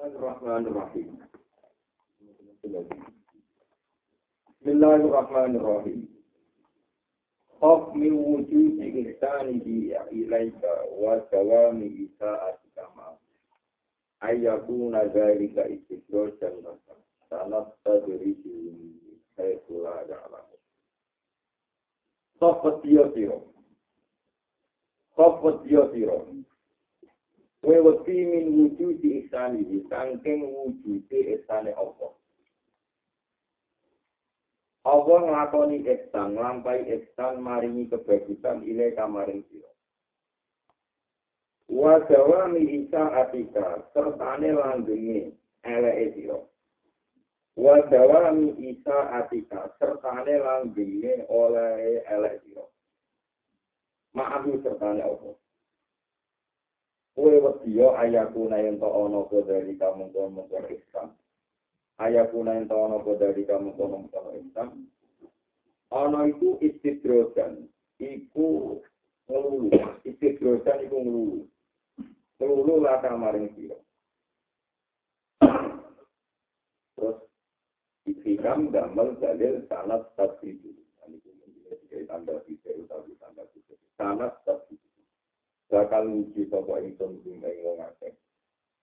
Bismillahirrahmanirrahim. Bismillahirrahmanirrahim. Khaf min wujudi ihsanihi ilaika wa dawami isa'atika ma. Ayyakuna dhalika istidrajan laka. Sanat tadrisi haythu la ya'lamu. Khafat ya siro. Khafat kowe wedi min wujud ihsan iki saking wujude ihsane apa apa nglakoni ihsan lampai ihsan maringi kebajikan ile kamaring sira wa sawami isa atika sertane langgenge eleke sira wa sawami isa atika sertane langgenge oleh elek sira maafi sertane Allah Kue wediyo ayakuna yang to ono ko dari kamu kono kono Islam. Ayakuna yang to ono ko dari kamu kono kono Islam. Ono itu istidrosan, iku ngelulu. Istidrosan iku ngelulu. Ngelulu laka maring siro. Terus Ifikam gamel dalil sanat tasridu. Ini tanda bisa tanda bisa. Sanat tasridu. Bakal nguji sapa ingsun ing wong akeh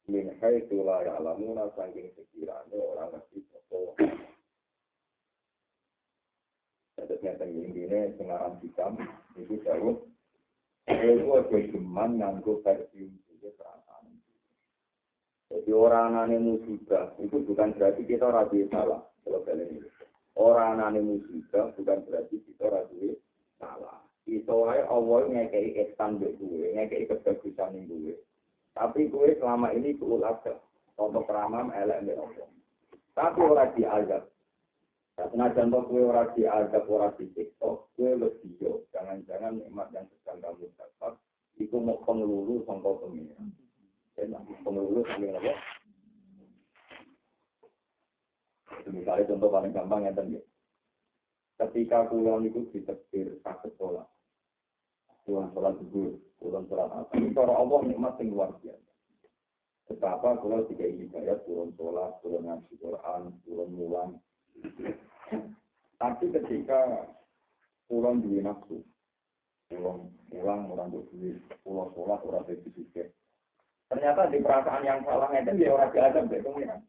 min haitsu la ya'lamuna saking sekirane ora ngerti sapa Terus ngeten intinya pengarang hikam itu jauh itu aja geman nganggo versi itu perasaan. Jadi orang anane musibah itu bukan berarti kita rapi salah kalau kalian ini. Orang anane musibah bukan berarti kita rapi salah. Iso wae Allah ngekei ihsan mbek kowe, ngekei kebagusan ning kowe. Tapi kowe selama ini kuulat contoh keramam elek mbek Allah. Tapi ora diazab. Senajan to kowe ora diazab, ora disiksa, kowe lebih yo. Jangan-jangan nikmat yang sedang kamu dapat iku mau pengelulu sangka pengira. Dan pengelulu sambil apa? Misalnya contoh paling gampang ya tadi. Ketika kulon itu ditekir sakit sholat, Tuhan sholat zuhur, Tuhan sholat asar. Orang Allah nikmat yang luar biasa. Betapa kalau tiga hidayat, turun sholat, turun ngaji Quran, turun mulang. Tapi ketika pulang di nafsu, pulang pulang orang berdiri, pulang sholat orang berdiri Ternyata di perasaan yang salah itu ya orang diadab pengiran.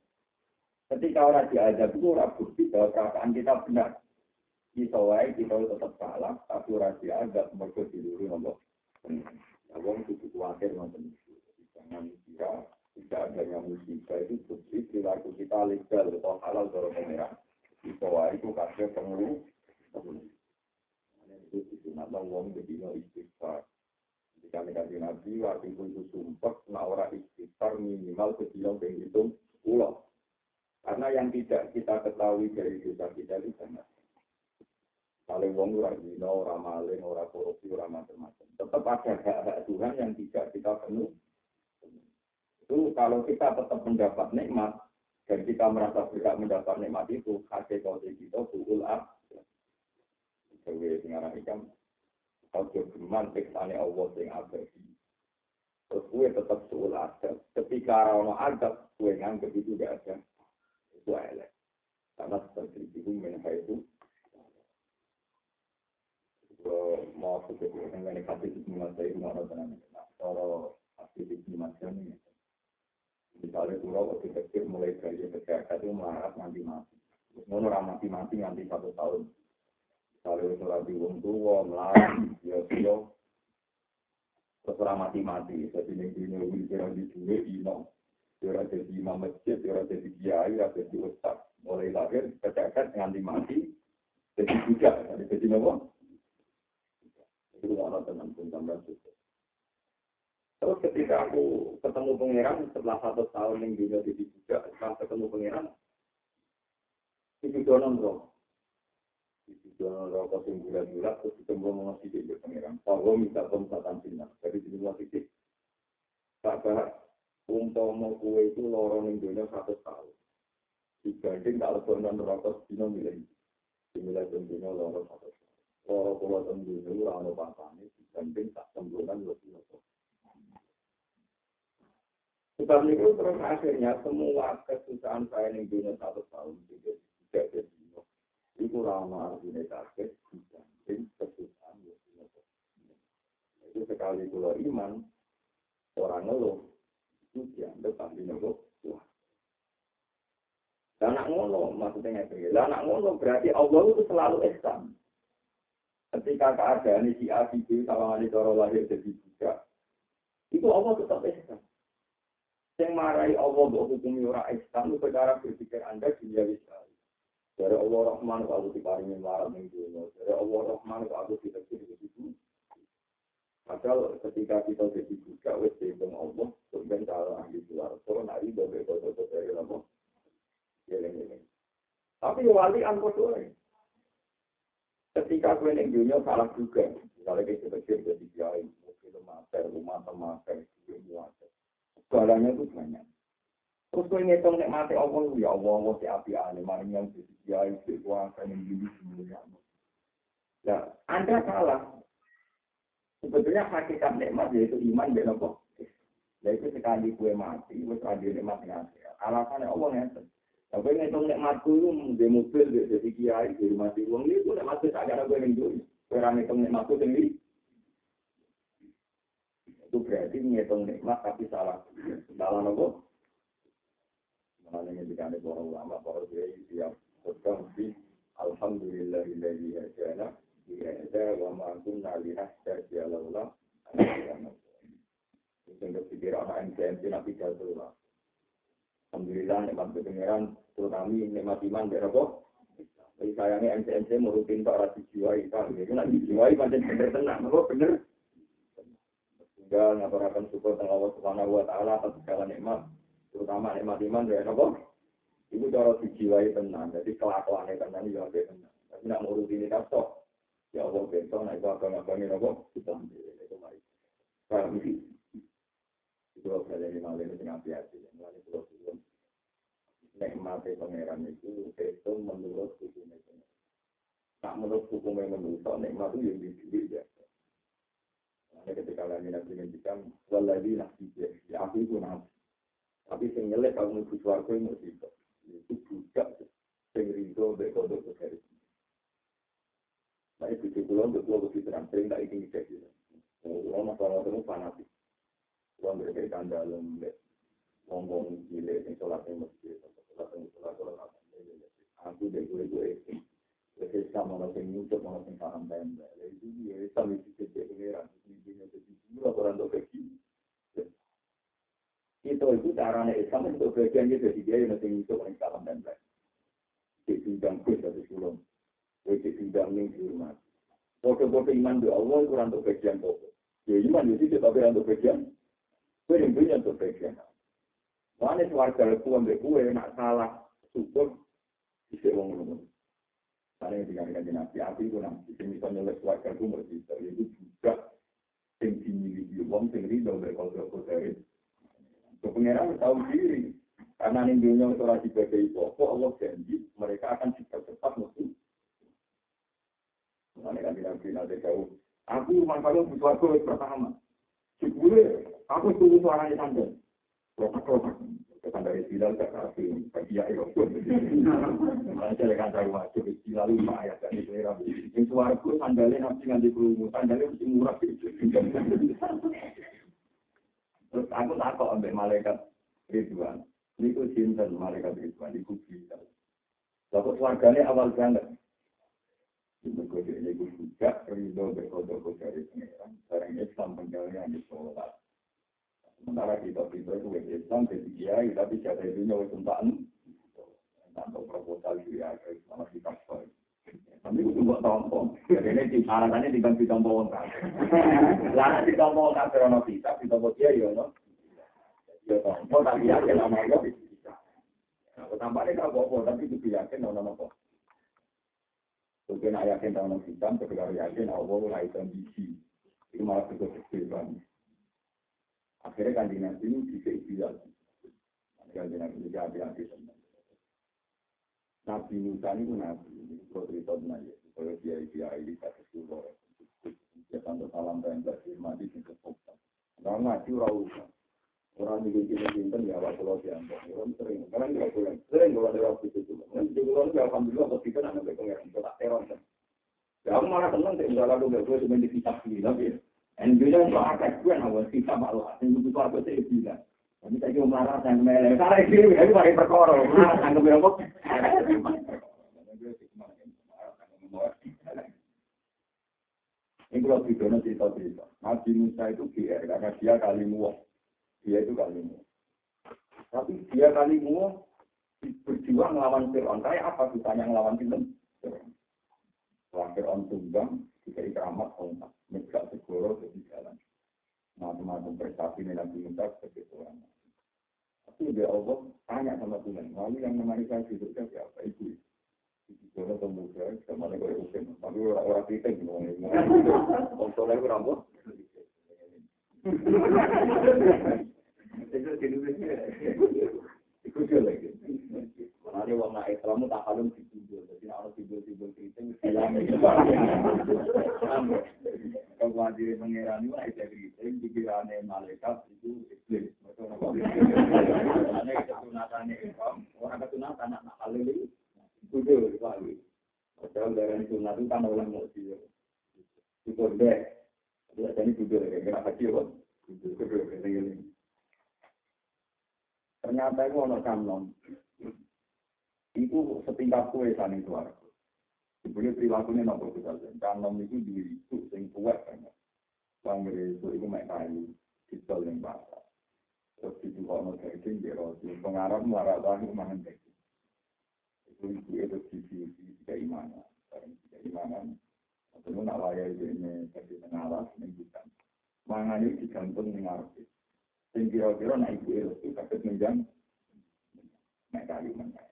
Ketika orang diadab itu orang bukti bahwa perasaan kita benar kita wae kita tetap salah tapi ora dianggap mergo diluru nopo. Ya wong kudu kuwatir ngoten. Jangan kira tidak adanya musibah itu bukti perilaku kita legal atau halal dari pemerintah kita wae itu kasih pengeluh itu disunat wong bedino istighfar. Jika negatif nabi waktu itu sumpah nah orang istighfar minimal kedilong penghitung pulau. Karena yang tidak kita ketahui dari dosa kita itu sangat Paling wong ora zina, ora maling, ora korupsi, ora macam-macam. Tetap ada hak-hak Tuhan yang tidak kita penuh. Itu kalau kita tetap mendapat nikmat dan kita merasa tidak mendapat nikmat itu, hakikat kita buul ab. Dewe singarang ikam, ojo geman piksane Allah sing abadi. Terus gue tetap suul ada. Ketika orang ada, gue nganggep itu gak ada. Itu elek. Karena seperti itu menha itu mau seperti yang ini kasih di sini saya mau nonton kalau kasih di sini ini misalnya pulau waktu kecil mulai dari kesehatan itu melarat nanti mati mau mati mati nanti satu tahun misalnya surat di wong tua melarat ya sio terus mati mati jadi ini dunia ini kira di dunia ino kira jadi imam masjid kira jadi kiai kira jadi ustad mulai lahir kesehatan nanti mati jadi juga jadi apa itu Allah dengan pun tambah Terus ketika aku ketemu pangeran setelah satu tahun yang juga di juga setelah ketemu pangeran itu donon roh itu donon roh kau bulan bulan terus ketemu mengasih di pangeran. Bahwa minta pemsatan sinar dari di luar titik tak bahas umpama kue itu lorong yang dunia satu tahun. Dibanding kalau donon rokok dino milih. Dimilih dunia lorong satu tahun Loro pulau tembus itu rano pasane dibanding tak temburan lebih nopo. Sebab itu terus akhirnya semua kesusahan saya yang dunia satu tahun tidak jadi itu lama artinya sakit dibanding kesusahan itu sekali kalau iman orang ngeluh itu dianggap ahli ngeluh wah dan anak ngono maksudnya ngerti. Lah anak ngono berarti Allah itu selalu ihsan ketika keadaan si A si B kalau ada cara lahir jadi juga itu Allah tetap ihsan yang marahi Allah untuk hukum ora ihsan itu perkara berpikir Anda dunia bisa. Dari Allah Rahman aku diparingi marah dunia. Dari Allah Rahman aku ditegur begitu. Padahal ketika kita jadi buka wis dihitung Allah, kemudian kalau ahli luar, kalau nari kode dari Allah. Tapi wali angkot doang. Ketika gue ning dunia salah juga, misalnya kita kecil jadi kiai, mungkin mater, rumah temater, ilmu mater. Segalanya itu banyak. Terus gue ngitung nek mati Allah, ya Allah, Allah si api ane, maling yang si kiai, si kuasa, yang dulu semuanya. Ya, Anda salah. Sebetulnya hakikat nikmat yaitu iman dan apa? Ya itu sekali gue mati, gue sekali nikmat yang Alasannya Allah ngerti. Tapi ngitung nikmatku itu di mobil, di jadi kiai, di rumah di uang itu nikmatku tak ada gue dulu. Gue ngitung nikmatku sendiri. itu berarti ngitung nikmat tapi salah. Salah nopo. Mana yang dikandung para ulama, para kiai siap sedang di Alhamdulillahilladzi hadana ila hadza wa ma kunna linahtadiya laula an hadana. Itu berpikir anak NCMC nabi jatuh Alhamdulillah nikmat pengiran terutama nikmat iman dari apa? Jadi sayangnya MCMC merutin Pak Rasi Jiwai, Pak. Jadi nak dijiwai macam bener tenang, apa bener? Tinggal ngaparakan syukur dengan Allah Subhanahu Wa Taala atas segala nikmat, terutama nikmat iman dari apa? Itu cara dijiwai tenang, jadi kelakuan tenang juga tenang. Tapi nak merutin ini kapok, ya Allah besok akan ngapain apa? Kita ambil itu baik. Paham sih? Itu kalau ini malah ini pulau sebelum nikmati pangeran itu itu menurut hukum itu. Tak menurut hukum yang menurut nikmat itu yang dipilih ya. Nah, ketika lagi nabi ngendikan waladi nafsi ya aku itu. Tapi sing kalau mau suarga itu itu budak sing rindu garis. Nah itu pulau untuk pulau berpikiran sering tak ingin jadi. Kalau masalah itu fanatik. Berbeda dalam ngomong gile yang sholat yang masjid, sholat yang sholat sholat aku deh gue gue itu. Jadi sama orang yang nyucuk orang yang paham tembel. Itu dia Islam itu jadi pengiran. Intinya jadi dua orang untuk kaki. Itu itu caranya Islam untuk bagian dia jadi dia yang masih nyucuk orang yang paham tembel. Di bidang kus atau sulung. Di bidang yang iman di Allah itu bagian. Ya iman itu bagian. Gue yang punya bagian. Mana keluarga itu ambil kue, nak salah, syukur, bisa wong ngomong. Yang dikatakan di nabi, api itu nanti, yang bisa nyelek keluarga itu berbisa, itu juga yang dimiliki wong, yang rindu berkodok dari. Kepengeran tahu diri, karena ini dunia lagi sebagai pokok, Allah janji, mereka akan cepat-cepat musuh. Karena kan di nabi nanti jauh, aku manfaatnya butuh aku pertama. Syukur, aku tunggu suaranya sampai. Dari Bilal ke Rafi, bagi ya itu. Saya kan tahu wajib Bilal lima ayat dari Selera. Yang suaraku sandalnya nanti nganti kerungu, sandalnya mesti murah. Terus aku takut ambil malaikat Ridwan. Ini ku cinta malaikat Ridwan, itu Bilal. Lalu keluarganya awal banget. Ini gue juga, ridho berkode-kode dari pengeran. Sekarang Islam penjalnya di sholat. Sementara kita kita itu wes Islam jadi kiai tapi jatah itu nyawa sentaan. Tanpa proposal ya malah kita koi. Tapi itu buat tompong. Jadi ini di bantu tompong. Lalu di tompong kan karena kita di tompong ya no. Ya tompong tapi ya lama ya bisa. Tampaknya kalau bobo tapi itu yakin no no Mungkin ayat yang tahu hitam, ketika yakin Allah mulai kondisi. Itu malah cukup kecil banget. Akhirnya kan nabi ini bisa ideal. Kanjeng nabi ini hati-hati Nabi Musa ini nabi. Kalau cerita ya, kalau dia dia ini kata suruh. Dia tanda salam dan berfirman di sini kesopan. Kalau ngaji rawuh. Orang di sini pinter ya waktu lo. Orang sering, karena nggak boleh. Sering kalau ada waktu itu. Nanti kalau nggak alhamdulillah waktu itu anak berpengaruh. Itu tak teror kan. Ya aku malah tenang sih. Enggak lalu nggak gue cuma di kitab sendiri. Tapi NBC itu akad gue nawar kita malu. Yang itu aku sih bilang. Tapi saya cuma dan melek. Karena itu itu pakai perkara. Marah tanggung jawab. Ini kalau videonya cerita-cerita. Nabi Musa itu GR karena dia kalimu. Dia itu kalimu. Tapi dia kalimu berjuang melawan Fir'aun. Kayak apa susahnya melawan Fir'aun? Fir'aun tumbang, jika ikramat, kontak. Megak segoro, jadi jalan. Macam-macam prestasi Nabi Musa sebagai seorang. Tapi dia Allah tanya sama Tuhan. Lalu yang menarik saya hidup siapa? Ibu. Ibu pemuda, sama ada kayak usin. Tapi orang-orang kita gimana? Om Soleh berapa? Itu itu dia lagi. Ada wong nak Islam tak kalung tidur. Jadi orang tidur tidur itu Kalau wajib mengirani wah itu kriting pikirannya malaikat itu iblis. Karena ketunatannya Islam, orang ketunatan anak itu tidur lagi. Padahal dari itu kan orang mau. Tidur deh. Tidur tidur Ternyata itu kanon. Itu setingkat kue saling keluarga. Sebenarnya perilakunya nopo kita Kanon itu diri itu sing kuat banget. Bangre itu itu mek kayu, ditol yang. Terus itu ono daging di roti. Pengarap muara tahu mangan daging. Itu itu itu divisi keimanan. Keimanan. Tentu nak layak ini jadi tengah ini bukan. Mangan itu digantung dengan arti. Sing kira-kira nak ibu itu kakek menjang naik kayu mana.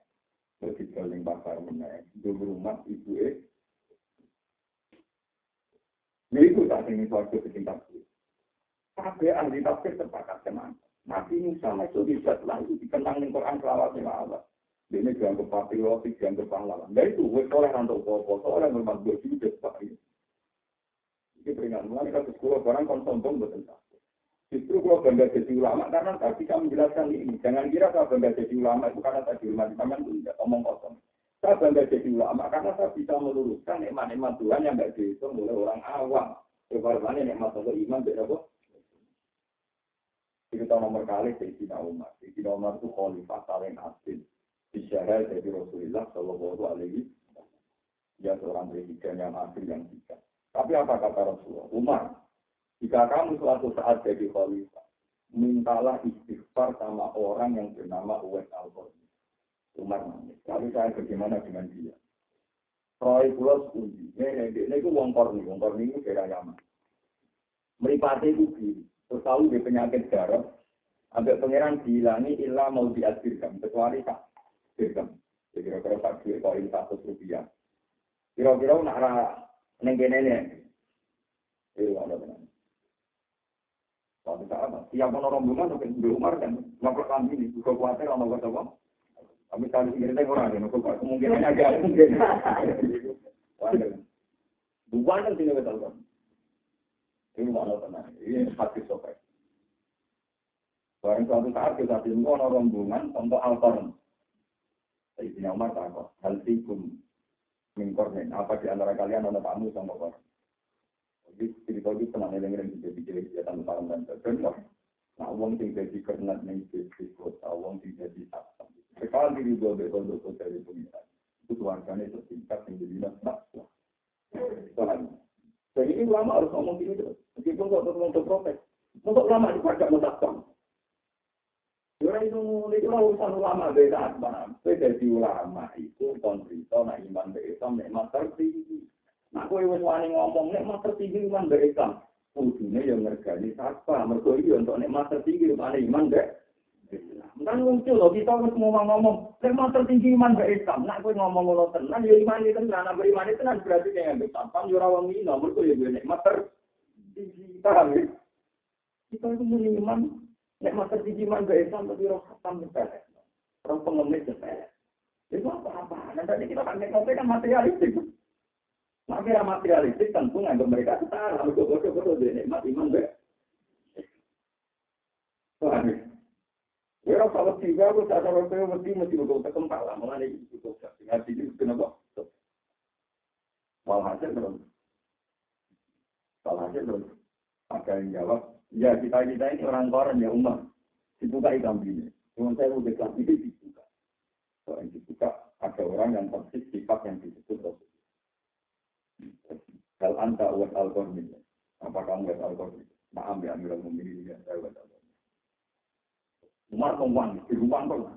Terus digaling pasar mana. Dulu rumah ibu itu. Ini itu tak ingin suatu kecintaan. Tapi ahli tafsir sepakat teman. Nabi Musa itu bisa lagi dikenang di Quran selawatnya Allah. Ini dianggap patrioti, dianggap pahlawan. Nah itu, gue soleh rantuk popo, soleh memang gue juga. Ini peringatan, kasus sekolah barang konsombong betul Justru kalau bangga jadi ulama karena tadi kamu menjelaskan ini. Jangan kira saya bangga jadi ulama itu karena saya hormati sampean itu tidak omong kosong. Saya bangga jadi ulama karena saya bisa meluruskan nikmat-nikmat Tuhan yang tidak dihitung oleh orang awam. Kebaruannya nikmat Allah iman beda kok. Kita nomor kali Sayyidina Umar. Sayyidina Umar itu khalifah paling asli. Bisyara dari Rasulullah Shallallahu Alaihi Ya seorang presiden yang asli yang bijak. Tapi apa kata Rasulullah? Umar, jika kamu suatu saat jadi khalifah, mintalah istighfar sama orang yang bernama Uwais al Umar nangis. Lalu saya bagaimana dengan dia? Roy Pulau Sepundi. Ini, ini, ini, wong korni. Wong korni itu daerah Yaman. Meripati itu kiri. Terus tahu dia penyakit darah. Ambil pangeran dihilangi ilah mau diadirkan. Kecuali tak dirgam. Kira-kira tak duit koin satu rupiah. Kira-kira nak nenggene ini. Iya, ada benar. Suatu saat, tiap mau rombongan, mungkin di Umar kan, ngapur kami ini, juga khawatir sama kata bang. Kami kali ini kita orang ini, kemungkinan agak mungkin. Bukan kan tidak betul kan? Ini mana tenang, ini hati sopek. Barang suatu saat kita tinggal rombongan untuk altar. Sayyidina Umar takut, hal sikum mingkornen. Apa di antara kalian ada tamu sama orang? Jadi cerita itu pernah di jadi kegiatan dan sebagainya. Nah, uang tinggal di kernet nih jadi kota, uang tinggal di satpam. Sekali di dua betul betul dari pengiran. Itu keluarganya setingkat yang jadi nasab. Soalnya. Jadi ini ulama harus ngomong gini terus. Meskipun kok terus protes. Untuk ulama itu agak musafam. Orang itu itu urusan ulama beda apa? Beda di ulama itu nah iman beda, memang tertinggi. Nah, kowe wis wani ngomong nek mas tertinggi iman mbek Islam. Yang ngergani sapa, mergo iki untuk nek mas tertinggi mana iman mbek Kan muncul loh, kita harus ngomong ngomong, nek mas tertinggi iman mbek Islam. Nah, kowe ngomong ngono tenan, ya iman itu tenan, nek iman itu tenan berarti kayak mbek tampang yo ora wong ino, mergo ya duwe nikmat tertinggi. Paham ya? Kita itu muni iman, nek mas tertinggi iman mbek Islam tapi roh khatam sepele. Roh pengemis sepele. Itu apa-apa. Nanti kita kan nek kan materialistik. Kira materialistik tentu nganggap mereka setara. Bodoh-bodoh dia nikmat iman deh. Paham wedi aku tak cara kowe wedi mesti kok tekem pala malah iki cukup ngaji iki kenapa walhasil terus walhasil terus ada yang jawab ya kita kita ini orang koran ya umat dibuka ikan bini cuma saya udah ini dibuka. So yang dibuka ada orang yang persis sifat yang disebut Rasul Hal anta uat al apa kamu uat al-Qurni maaf ya Amirul Muminin ya saya uat al Umar ngomong, di rumah kok.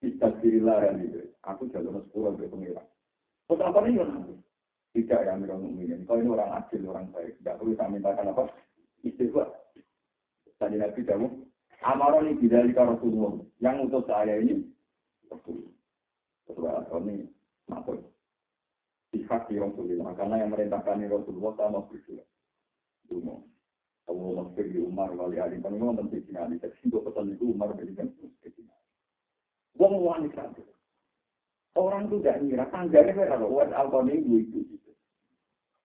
Kita dirilah yang itu. Aku jalur sepuluh dari pengira. Putra apa ini Tidak ya Amirul Muminin. Kau ini orang adil, orang baik. Tidak perlu saya mintakan apa? Istighfar. Tadi Nabi Dawu, Amaron ini tidak Rasulullah. Yang untuk saya ini, Rasulullah. Rasulullah ini, maksud. Sifat di Rasulullah. Karena yang merintahkan Rasulullah sama berdua. Dulu. Allah maksud di Umar wali alim. Kan memang penting sekali. Tapi untuk pesan itu Umar berikan. Wong wanita. Orang itu tidak ngira. Tangganya kalau wan alkohol ini itu.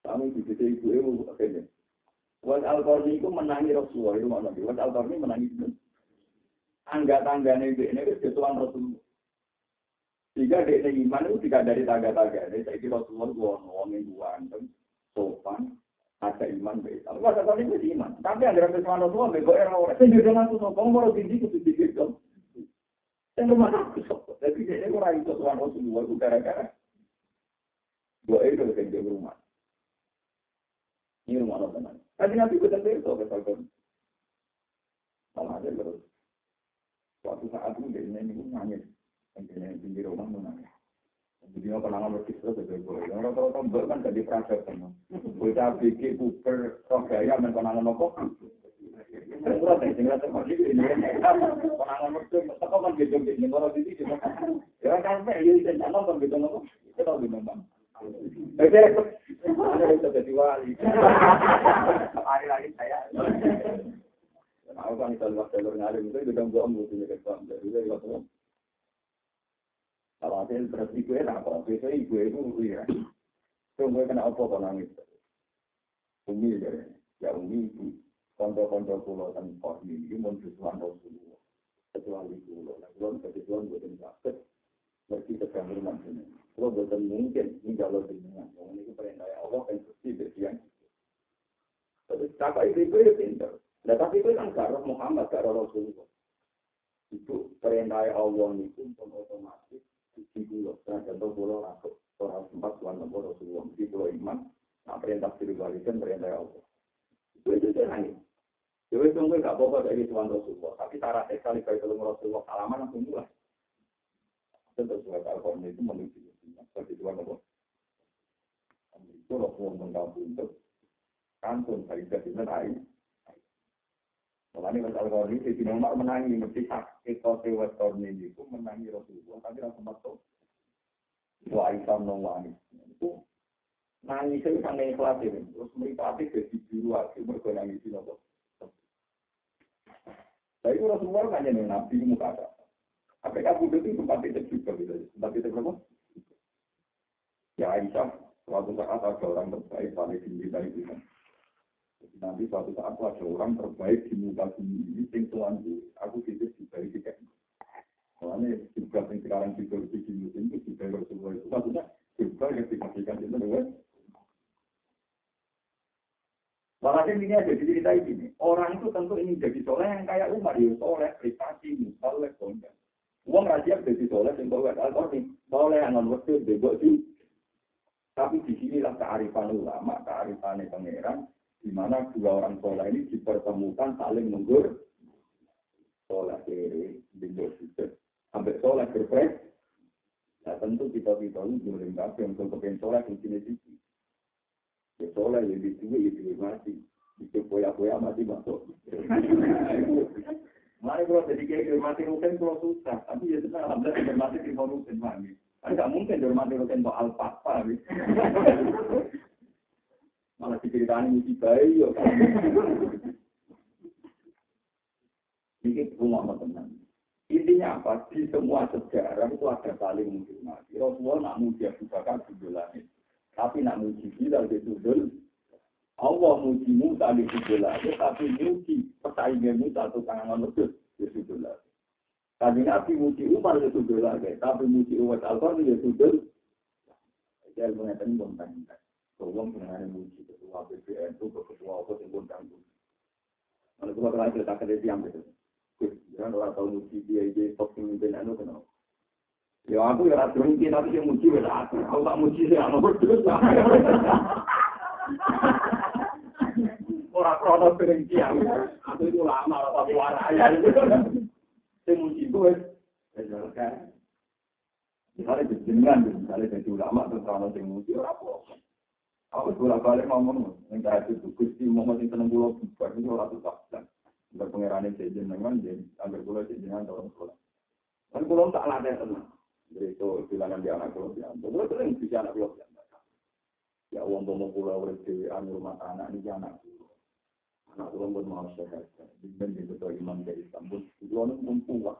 Kami di situ ibu ibu akhirnya. Wan alkohol itu menangi Rasulullah. Itu mana? Wan alkohol ini menangi itu. Angga tangganya itu ini itu Tuhan Rasulullah. Jika dia iman itu tidak dari tangga-tangga. Jadi saya kira Rasulullah itu ngomongin buan. Sopan ada iman baik. Kalau ada kali itu iman. Tapi yang bersama Rasulullah, bego era orang. Saya juga langsung sokong, mau tinggi itu sedikit. Saya rumah aku. Jadi dia orang itu Tuhan Rasulullah itu gara-gara. Dua itu yang di rumah. Ini rumah Allah tenang. Tadi nanti kita itu ke Salkon. Malah aja terus. Suatu saat itu dia ini nangis. Yang rumah nangis. Jadi apa nama logis terus itu. Yang rata-rata mbak kan jadi praset kan. Bocah pikir puber roh gaya men konangan nopo. Sing sing rata mati ini konangan mertu teko kan gitu gitu ora di sini. Ya kan yo iki nang kan gitu nopo. Itu tau gimana bang. Oke, ada yang jadi wali. Hari-hari saya. Aku kan itu itu udah punya kesempatan. Jadi itu yang terus ibu enak kok, biasa ibu itu ya. Tunggu kena apa kok nangis. Umi ya, ya umi ibu. Konco-konco pulau dan kos ini, mau sesuatu Rasulullah. Kecuali pulau, nah pulau kebetulan buatan sakit. Berarti sedang rumah sini. Kalau buatan mungkin, ini kalau dengan. Yang ini perintah Allah kan pasti bersiang. Tapi kakak itu itu ya pintar. Nah tapi itu kan gak Muhammad, gak Rasulullah. Itu perintah Allah itu otomatis suci pulau, nah contoh pulau masuk orang sempat tuan nomor Rasulullah, di pulau iman, nah perintah spiritualitas perintah Allah. Itu itu nangis. Jadi tunggu nggak apa-apa dari tuan Rasulullah, tapi cara sekali kali kalau Rasulullah salaman langsung mulai. Tentu surat Al-Quran itu menuju seperti tuan nomor. Itu Rasulullah menggabung untuk kantun dari jadinya lain. Mulanya Mas Al-Qadri, Sayyidina Umar menangi, mesti sakit kote wetorni itu menangi Rasulullah, tapi langsung masuk. Wa Aisyah menungwangi. Itu nangis itu sangat ikhlas ini. Terus meripati jadi biru lagi, mereka nangis itu. Tapi Rasulullah kan yang nabi muka ada. Apa kamu itu tempat itu juga gitu. Tempat itu berapa? Ya Aisyah, suatu saat ada orang terbaik paling tinggi dari kita. nanti suatu saat ada orang terbaik di muka bumi ini, sing tuan aku tidak diberi tiket. Soalnya juga yang sekarang juga di musim itu juga Rasulullah itu maksudnya juga yang dikasihkan itu adalah Walhasil ini ada di cerita ini. Orang itu tentu ingin jadi soleh yang kayak Umar, ya soleh, privasi, misalnya, konten. Uang raja jadi soleh, yang bawa al-Qurni. Soleh yang non-wajib, bebok sih. Tapi di sinilah kearifan ulama, kearifan pangeran, mana dua orang soleh ini dipertemukan saling menggur soleh kiri bingung sampai soleh berprek nah tentu kita kita ini boleh tapi untuk kepengen soleh di sini sini ya soleh ya di sini ya di mati. Itu poya-poya mati masuk. Mari kalau jadi kayak mati rutin kalau susah, tapi ya sudah alhamdulillah mati di rutin mati. Kan nggak mungkin mati rutin kok al-fatwa. Malah diceritakan musibah ya. Ini rumah teman intinya apa? Di semua sejarah itu ada saling menghormati. Rasulullah nak muji Abu Bakar langit tapi nak muji Bilal di sudul Allah muji Musa di tapi muji pesaingnya Musa itu tangan menurut di Tadi Nabi muji Umar lagi, tapi muji Umar Al-Qur'an itu sudul. Jadi mengatakan pun Kalau mengenai muji ketua BPN itu, ketua apa yang pun tanya. Kalau kita telah cerita ke dia yang itu. Jangan orang tahu muji dia, dia top pemimpin anu kenapa. Ya aku ya rasa mungkin tapi yang muji beda. Kalau tak muji saya nggak terus. Orang krono sering diam. Aku itu lama tapi waraya. Saya muji gue. Ya Misalnya jenengan, misalnya jadi ulama terus sing muji apa. Aku bolak balik ngomong, enggak itu gusti Muhammad yang seneng pulau bubar itu orang tuh tak. Enggak pengirannya jenengan, jadi agar pulau jenengan orang pulau. Kan pulau tak latih tenang. itu bilangan di anak pulau ya. Pulau sering bisa anak pulau ya. Ya uang mau pulau di anu rumah anak ini anak pulau. Anak pulau pun mau sehat. Dan di betul iman dari Istanbul. Pulau itu pun kuat.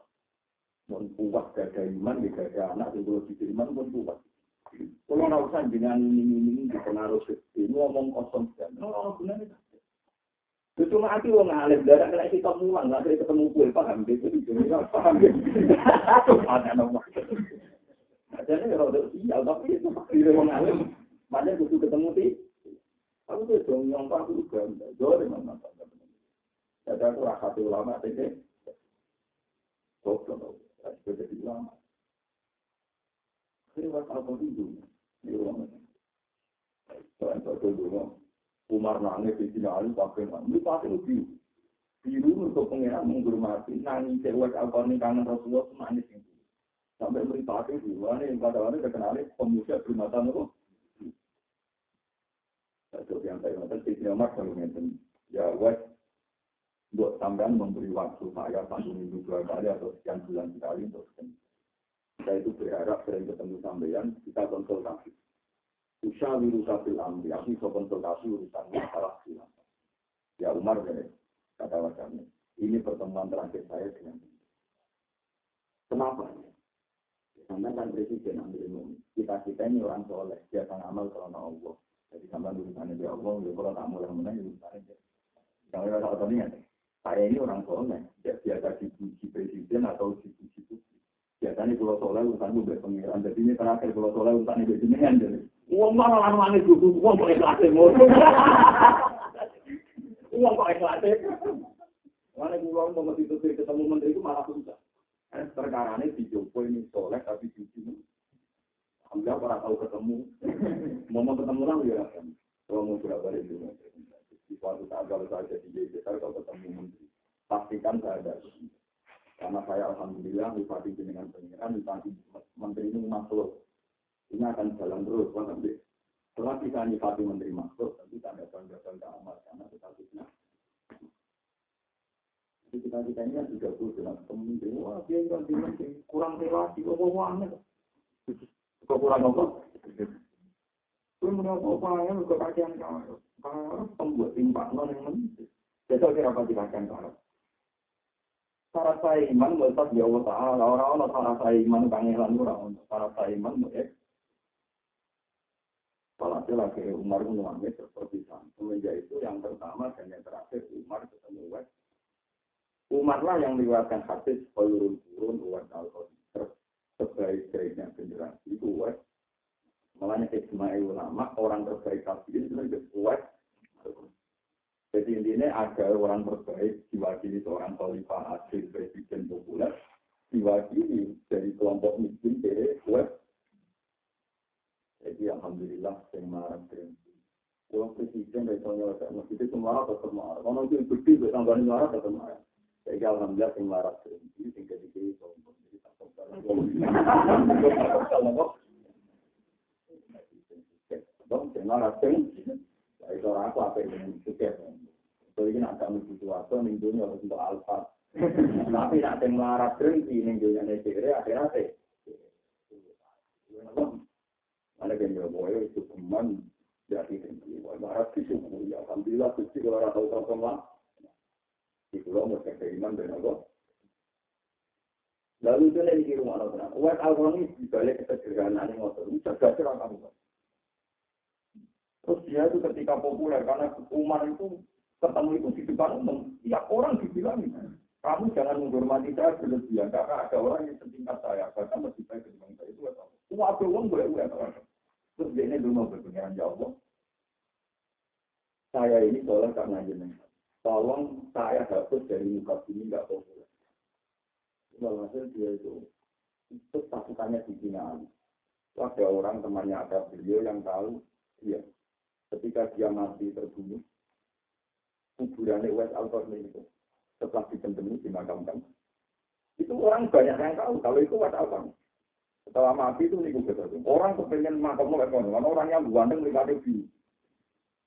Pun kuat gada iman, gada anak, itu pulau iman pun kuat. Kalau nggak usah dengan ini ini dipengaruh ini ngomong kosong kan. Oh, gunanya itu. Cuma hati wong alim, darah kena kita mulang, nggak ada ketemu kue, paham gitu, paham gitu. Ada nomor. Jadi kalau ada sial, tapi itu di wong alim, banyak butuh ketemu sih. Aku tuh dong yang aku juga, jauh dari mana Jadi aku rasa ulama, jadi goblok, aku jadi ulama. Waktu aku itu, dulu, Umar nangis di sini alim pakai ini pakai biru. Biru untuk pengiran menghormati nangis cewek apa nih kangen Rasulullah nangis itu. Sampai beri pakai biru, ini pada hari terkenal pemuda primata itu. Itu yang saya nonton di Umar kalau ngeten. Ya wes buat tambahan memberi waktu saya satu minggu dua kali atau sekian bulan sekali untuk saya itu berharap sering ketemu sampean kita konsultasi Usyawiru kafil amri, aku bisa konsultasi urusan masalah khilafah. Ya Umar, ya, kata wajahnya, ini pertemuan terakhir saya dengan Kenapa? Karena kan presiden ambil umum. Kita kita ini orang soleh, dia akan amal karena Allah. Jadi sama urusannya dia Allah, ya kalau tak mulai menang, urusannya dia. Tahu tadi saya ini orang soleh, dia biasa dipuji presiden atau dipuji publik. Biasanya kalau soleh urusan gue pengiran, jadi ini terakhir kalau soleh urusan itu jenengan jadi. Uang mana lan wani dulu, uang kok ikhlas ngono. Uang kok ikhlas. Mana uang mau itu ketemu menteri itu malah susah. Eh, perkara ini dijopo ini soleh tapi jujur. Alhamdulillah orang tahu ketemu. Mau ketemu lah ya. Kalau mau berapa hari dulu. Di suatu saat kalau saya jadi JPR kalau ketemu menteri, pastikan saya ada. Karena saya alhamdulillah bupati dengan pengiran, bupati menteri ini makhluk ini akan jalan terus, kan nanti. Setelah kita nyifati menteri makhluk, tentu tanda tanda tanda amal karena kita fitnah. Jadi kita kita ini kan tuh dengan pemimpin, wah dia kan menteri kurang relasi, wah wah aneh. Kok kurang apa? Itu menurut apa ya, ke kajian kau. Kalau pembuat timpak non yang menteri. Jadi kira apa dikatakan kalau Para saya iman, buat ya Allah Ta'ala, orang-orang para saya iman, kangelan orang, para saya iman, buat Walhasil lagi Umar mengulangi seperti Semenjak itu yang pertama dan yang terakhir Umar ketemu Wes. Umar lah yang meriwayatkan hadis pelurun turun Wes al sebaik-baiknya generasi itu Wes. Makanya Ismail ulama orang terbaik tabiin itu Wes. Jadi intinya ada orang terbaik diwakili seorang khalifah asli presiden populer diwakili dari kelompok miskin dari Wes jadi alhamdulillah sing marah. Kalau presiden dari tahun yang lalu itu tetap marah. Kalau itu bukti bertambah marah tetap marah. Jadi alhamdulillah sing marah berhenti. Jadi jadi sombong. Jadi marah. Itu orang aku apa yang suka. Jadi ini agak menuju suatu minggunya untuk alfa. Tapi nak sing marah berhenti minggunya negeri akhirnya Mana kan boy itu teman jadi tinggi. Wah marah di sini. Ya alhamdulillah kusti kalau orang tahu tahu semua. Di pulau mau cek iman dan apa. Lalu itu lagi di rumah orang. Wah ini dibalik kesederhanaan yang. Ini jaga cerah kamu. Terus dia itu ketika populer karena Umar itu ketemu itu di depan umum, tiap orang dibilang Kamu jangan menghormati saya berlebihan karena ada orang yang setingkat saya bahkan lebih baik dibanding saya itu? Semua ada uang boleh boleh Terus dia ini dulu berpengiran ya Allah. Saya ini soleh karena jenengan. Tolong saya hapus dari muka bumi nggak populer. Walhasil dia itu itu pasukannya di Cina. Ada orang temannya ada beliau yang tahu, iya. Ketika dia mati terbunuh, kuburannya West al itu setelah ditendemi dimakamkan. Itu orang banyak yang tahu kalau itu West al Setelah mati itu niku betul. Orang kepengen makam mau orang yang ganteng lihat view.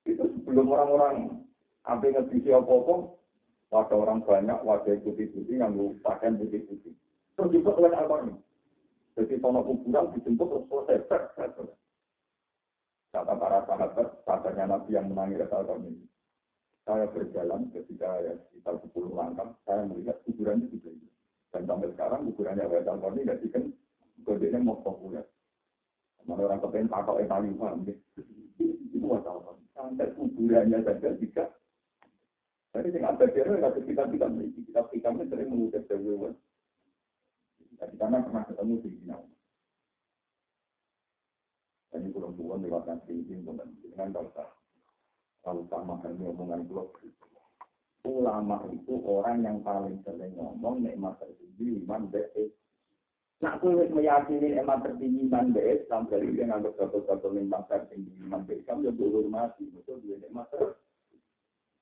Itu sebelum orang-orang sampai ngerti apa-apa, ada orang banyak wajah putih-putih yang pakaian putih-putih. Juga oleh apa Jadi tono kuburan dijemput terus selesai. Kata para sahabat, sahabatnya Nabi yang menangi rasa ini. Saya berjalan ketika ya, sekitar 10 langkah, saya melihat kuburan itu juga. Dan sampai sekarang kuburannya Rasa ini tidak diken, kodenya mau populer. Mana orang kepengen pakau yang paling paham, itu wasal Sampai kuburannya saja tidak jadi sing ada dia kalau kita kita memiliki kita kita ini sering mengutip dari Jadi karena pernah ketemu di sini. Ini kurang tuan lewat nanti ini dengan dengan bangsa. Kalau sama ini omongan blog. Ulama itu orang yang paling sering ngomong nikmat tertinggi iman bees. Nak kowe meyakini nikmat tertinggi iman bees sampai dia nganggap satu-satu nikmat tertinggi iman bees, kamu ya mati, betul dia nikmat tertinggi.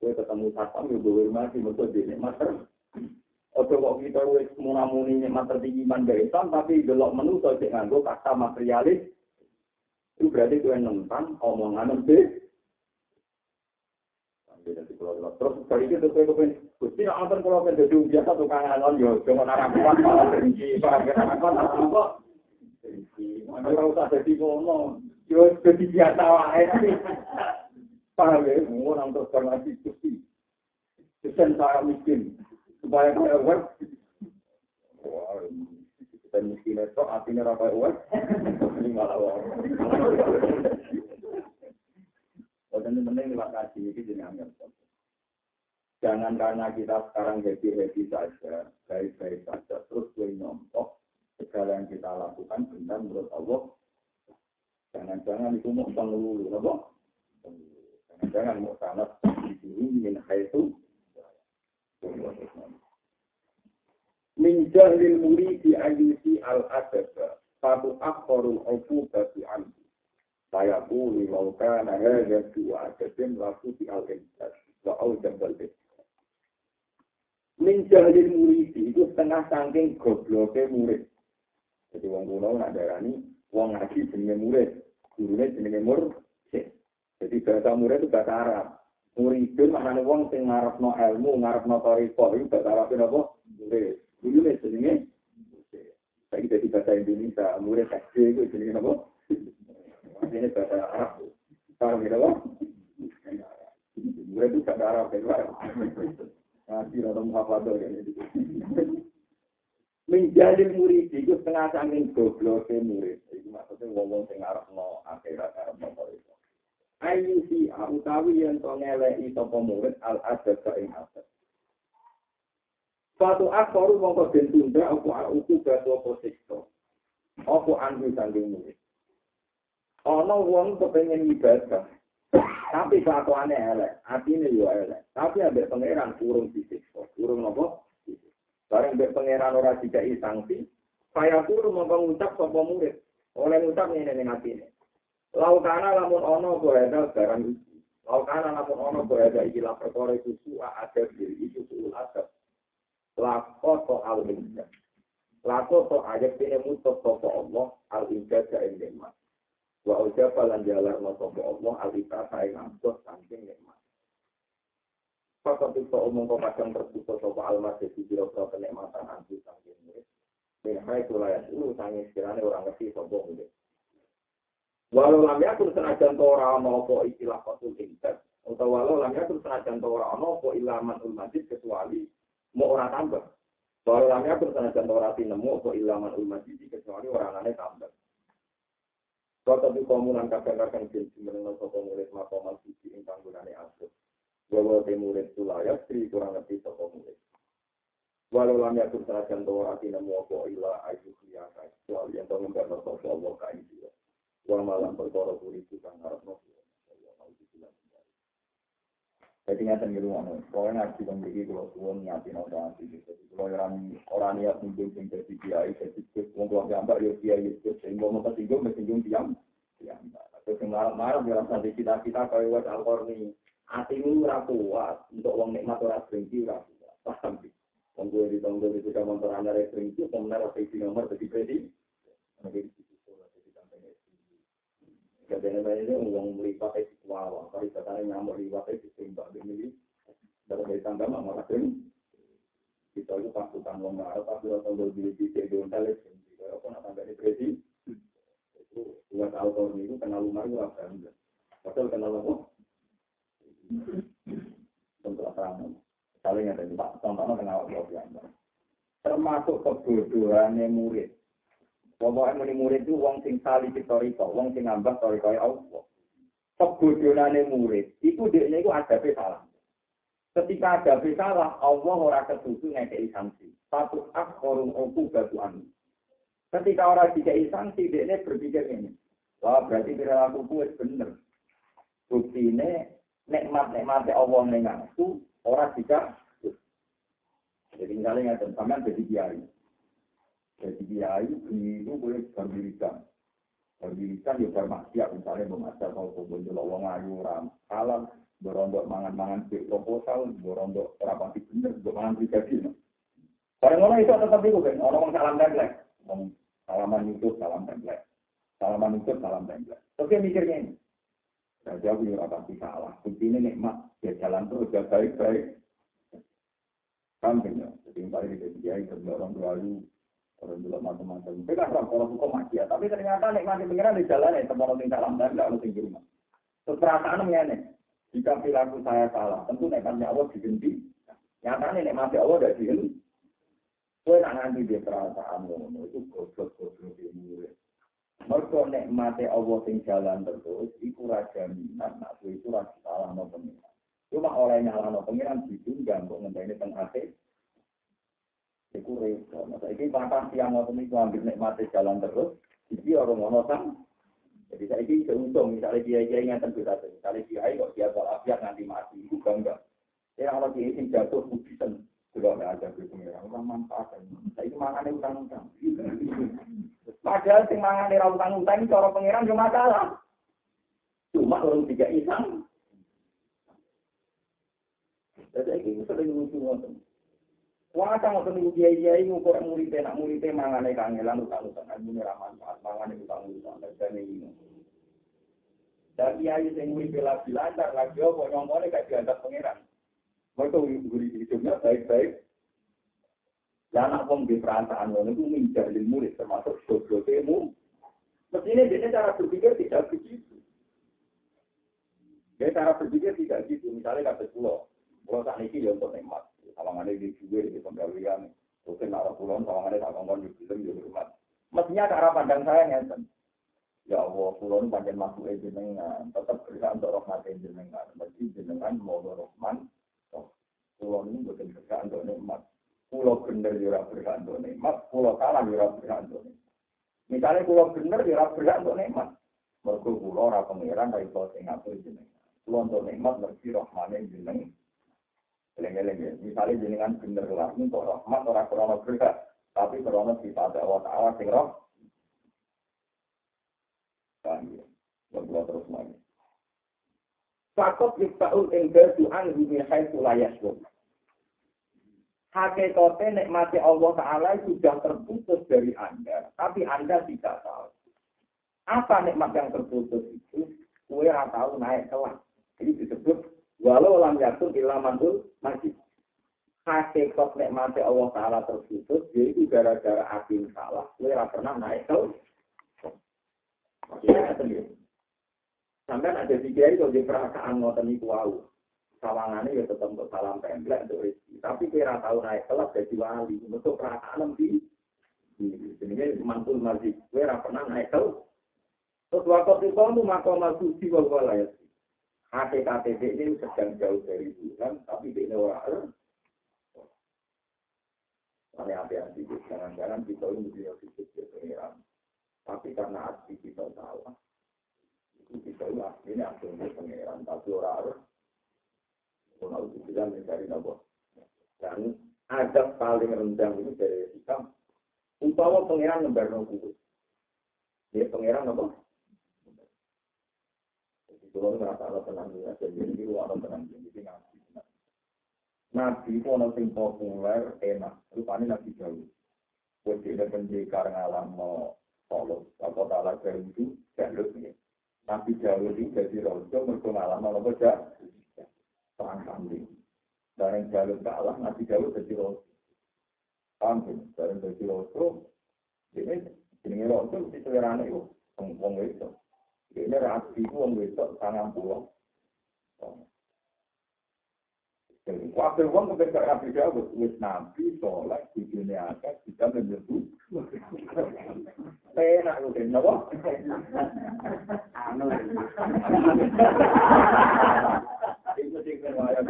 Kue ketemu satpam ya gue mati betul di nikmat Oke kok kita wis munamuni nikmat tertinggi man Islam tapi gelok menu cek nganggo kata materialis itu berarti kue nentang omongan nanti. Terus dari itu kue kue Gusti antar kalau kue jadi biasa tukang alon yo cuma arah kuat malah tinggi barang kena apa apa. Mana usah jadi ngomong yo jadi biasa wae. Paham ya? Orang terhormati Gusti. Desain saya miskin. Supaya saya uang. Wah, kita miskin itu artinya apa uang? Ini malah uang. Dan penting lewat kaji ini jadi anggap. Jangan karena kita sekarang happy-happy saja, baik-baik saja, terus gue nyontok segala yang kita lakukan benar menurut Allah. Jangan-jangan itu mau pengelulu, apa? Jangan mau sanat dulu min haitu min jahlil muridi ayusi al adaba satu akharul bagi anhu saya pun laukan ada dua adabin laku di al insan wa au jambal min jahlil muridi itu setengah saking gobloknya murid jadi wong kuno nak darani wong ngaji jenenge murid gurunya jenenge murid jadi bahasa murid itu bahasa Arab. Muridun maknanya wong sing ngarepno ilmu, ngarepno tarifah itu bahasa Arab apa? Murid. Dulu nih jenenge Saya jadi bahasa Indonesia, murid SD itu jenenge apa? Ini bahasa Arab. Paham ya apa? Murid itu bahasa Arab kan? Nanti rada muhafadah kan itu. Menjadi murid itu setengah saking gobloknya murid. Itu maksudnya ngomong sing ngarepno akhirat, ngarepno tarifah. ayu si utawi yang to ngeleki sapa murid al adab ing adab Suatu akor mongko den tunda apa uku batu apa siksa. Apa anggo sanging murid. Ana wong kepengen ibadah. Tapi kelakuannya elek, atine yo elek. Tapi ambek pangeran urung disiksa. Urung napa? Bareng ambek pangeran ora dikai sanksi, saya turun mongko ngucap sapa murid. Oleh ngucap ngene ning atine. Laukana lamun ono boheda barang iki. Laukana lamun ono boheda iki la perkara iku su'a ada diri itu su'ul adab. Lako to al inja. Lako to ayat ini mutus sopo Allah al ja ing nikmat. Wa ujaba lan jalarno sopo Allah al ita saing ampuh saking nikmat. Pasal itu omong kau kadang terputus sopo al masjid di biro-biro kenikmatan anti saking murid. Minhai tulayat itu sangi sekiranya orang ngerti sopo murid. Walau lam yakun senajan to ora ana apa istilah fatul intet utawa walau lam yakun senajan to ora ana apa ilaman ul masjid kecuali mau ora tambah. Walau lam yakun senajan to ora tinemu apa ilaman ul masjid kecuali ora anane tambah. Kau tapi komunan kadang-kadang bin mengenal sopo murid makomal suci ing panggunane asur. Bahwa di murid sulayat, kurang lebih sopo murid. Walau lam yakun sajan to ora nemu apa ila ayu ya wal yang to ngembar no sapa Allah ka iki. Wa malam perkara kuri itu kang ngarepno. Jadi nyata ngiru anu, pokoknya ngaji kan begini kalau suwon nyati nota Jadi kalau orang orang niat mungkin sing jadi kiai, jadi wong tua gambar ya kiai itu sehingga mau tersinggung, tersinggung diam, diam. Terus yang marah-marah dalam satu cita-cita kau buat alkor nih, hatimu kuat untuk uang nikmat orang berhenti ora Paham sih? Wong gue di tahun dua ribu motor anda itu, pemenang waktu itu nomor jadi predi. Kadang-kadang ini uang melipat itu wawa, kalau katanya nyamuk lipat itu sembah ini, dari tangga mah malah kita itu pasukan wong ngarep, tapi orang tahun dua ribu tiga itu kalau pun akan dari predi, itu buat autor itu kenal lumar itu apa enggak? Padahal kenal apa? Tentu apa? Saling ada di Pak, contohnya kenal apa? Termasuk kebodohannya murid. Pokoknya muni murid itu wong sing sali historika, wong sing ngambah historika Allah. Kebodohannya murid, itu dia itu ada salah. Ketika ada salah, Allah ora ketutu ngekei sanksi. Satu akhorum oku batu anu. Ketika orang dikei sanksi, dia berpikir ini. Wah, berarti perilaku kuat bener. Bukti ini, nikmat-nikmat Allah nengaku, orang bisa. Jadi misalnya, sampean jadi kiai. Jadi kiai itu boleh berdirikan. Berdirikan ya bermaksiat misalnya memasak kubun dulu wong ayu ram kalam berondok mangan-mangan di proposal berondok rapati bener mangan pribadi. Barang orang itu tetap itu kan orang salam template, salaman YouTube salam template, salaman YouTube salam template. Oke mikirnya ini. Jadi aku ya rapati salah. Bukti ini nikmat ya jalan terus ya baik-baik. Samping ya. Jadi paling kita kiai orang tua Orang dulu macam-macam. Itu kan orang kalau hukum maksiat. Tapi ternyata nikmati pengiran di jalan ya. Tempat orang dalam dan tidak harus di rumah. Terus perasaan ini. Jika perilaku saya salah, tentu nikmatnya Allah dihenti. Nyatanya nikmatnya Allah tidak dihenti. Kue nak nanti dia perasaan ngono itu goblok-goblok murid. Mereka nikmati Allah sing jalan terus, iku raja minat, nak itu raja salah no pengiran. Cuma oleh nyala no pengiran ditunggang untuk ngenteni tengah Iku repot. Masa ini makan siang waktu itu ambil nikmati jalan terus. Jadi orang mau nonton. Jadi saya ini seuntung. Misalnya dia yang tentu saja. Misalnya dia kok dia walafiat nanti mati. Itu bangga. Ya kalau dia ini jatuh pujisan. Sudah ada gitu ya. Orang manfaatkan. Saya ini utang-utang. Padahal si mangan utang-utang ini cara pengiran cuma masalah. Cuma orang tiga isang. Jadi ini sering muncul Wong akeh ngoten niku kiai-kiai ngukur murid nak murid mangane kangelan utang-utang ilmu ora manfaat, mangane utang-utang dan ini. Dan kiai sing murid bela bilantar lagi opo nyongkone gak dianggap pangeran. Mereka guri hidupnya baik-baik. Dan anak wong di perasaan itu menjadi murid termasuk goblok ilmu. Mestinya dia cara berpikir tidak begitu. Dia cara berpikir tidak gitu. Misalnya kata pulau, pulau saat ini ya untuk nikmat sawangannya di juga di pembelian mungkin arah pulau sawangannya tak ngomong di film di rumah mestinya cara pandang saya ngeten. Ya Allah pulau panjang masuk jenengan. Tetap berhak untuk rahmat jenengan. Mesti jenengan mau rahman. Pulau ini bukan berhak untuk nikmat. Pulau bener jurah ya berhak untuk nikmat. Pulau kalah jurah ya berhak untuk nikmat. Misalnya pulau bener jurah ya berhak untuk nikmat. Mereka pulau ora pangeran dari pulau Singapura jenengan. Pulau untuk nikmat mesti rahmannya jenengan Eleng-eleng ya. Misalnya jenengan bener lah, untuk rahmat orang krono berkah. Tapi krono sifat Allah Ta'ala sing roh. Paham ya? Berbuat terus lagi. Fakot yuktaul ingdadu anhu la yashkur. Hakikatnya nikmati Allah Ta'ala sudah terputus dari Anda, tapi Anda tidak tahu. Apa nikmat yang terputus itu? Kue tahu naik kelas. Jadi disebut Walau lam yakun illa mantul masjid. Hakikat nikmati Allah Ta'ala terputus, yaitu gara-gara akim salah. Gue pernah naik ke Maksudnya sendiri. Sampai ada tiga itu di perasaan ngoten itu wow. Sawangannya ya tetap untuk salam template untuk rezeki. Tapi kira tahu naik kelas jadi wali. Untuk perasaan lebih. Ini mantul masjid. Gue pernah naik ke Terus waktu itu kamu makom suci wal HTKTB ini sedang jauh dari bulan, tapi di orang hati-hati, jangan-jangan kita ini dia sedikit pengiran. Tapi karena hati kita salah, itu kita ini aslinya aslinya pengiran, tapi orang harus kalau dibilang mencari nopo. Dan ada paling rendah ini dari Islam. Umpawa pengiran lembar nopo. Dia pengiran nopo. Kalau nggak salah tenang ya, jadi ini ruang tenang jadi ngaji. Nabi itu orang yang populer, enak. Rupanya Nabi jauh. Buat dia pendekar ngalam mau tolong. Kalau tak ada itu, jalur ini. Nabi jauh itu jadi rojo, mereka ngalam mau baca. Perang kambing. Barang jalur kalah, Nabi jauh jadi rojo. Sih? Barang jadi rojo, ini ini rojo, itu selerane itu. Wong itu. Ini rapi itu wong itu, tangan pulau. Waktu uang ketika Nabi Dawud, wis Nabi sholat di dunia atas bisa menyebut. Enak lu kan, apa? Anu. Itu sih kerwaya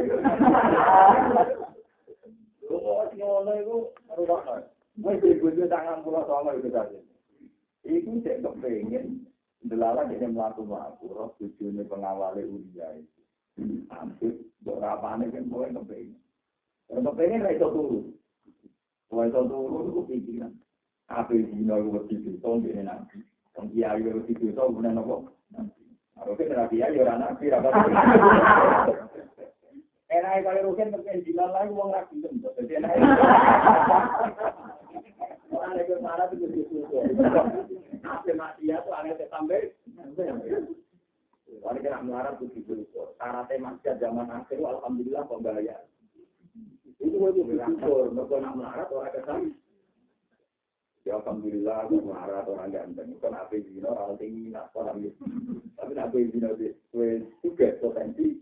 Oh, ngono itu rupanya. Mau ibu tangan pulau sama itu tadi. Iku saya kepengen, delala dia melaku-melaku, roh tujuannya pengawalnya Uriah itu. Hampir, berapane kan boleh kepengen. Kalau kepengen lah itu turu. Kalau itu turu itu pikiran. Apa dino itu begitu, tahun ini nanti. Yang kiai itu begitu, tahun ini nopo. Harusnya kena kiai orang nabi, apa Enak kalau rugen kepengen jilan lagi, uang tentu. Jadi enak. Orang yang marah itu. Apa maksiat itu aneh sampai. Kalau kita melarat itu gitu, syaratnya masih zaman akhir, alhamdulillah pembayar. Itu itu berangkur, mereka nak melarat orang kesan. Ya alhamdulillah, aku melarat orang ganteng. Bukan apa zina, orang tinggi, nak. Tapi apa zina, gue juga potensi.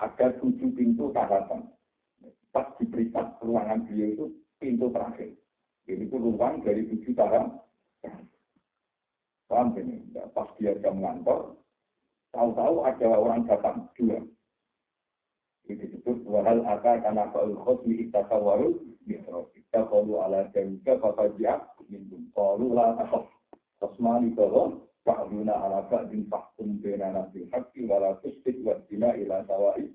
ada tujuh pintu tahapan. Pas diperiksa ruangan beliau itu pintu terakhir. Jadi itu ruang dari tujuh tahap. Paham ini? Pas dia jam ngantor, tahu-tahu ada orang datang dua itu disebut wahal aka karena faul khosmi ittasawaru misro ittasawaru ala jamika fakajia minum kalu la takhaf khosmani kalau Fa'duna ala ba'din fahkum bina nabi haqqi wala tustik wa dina ila sawai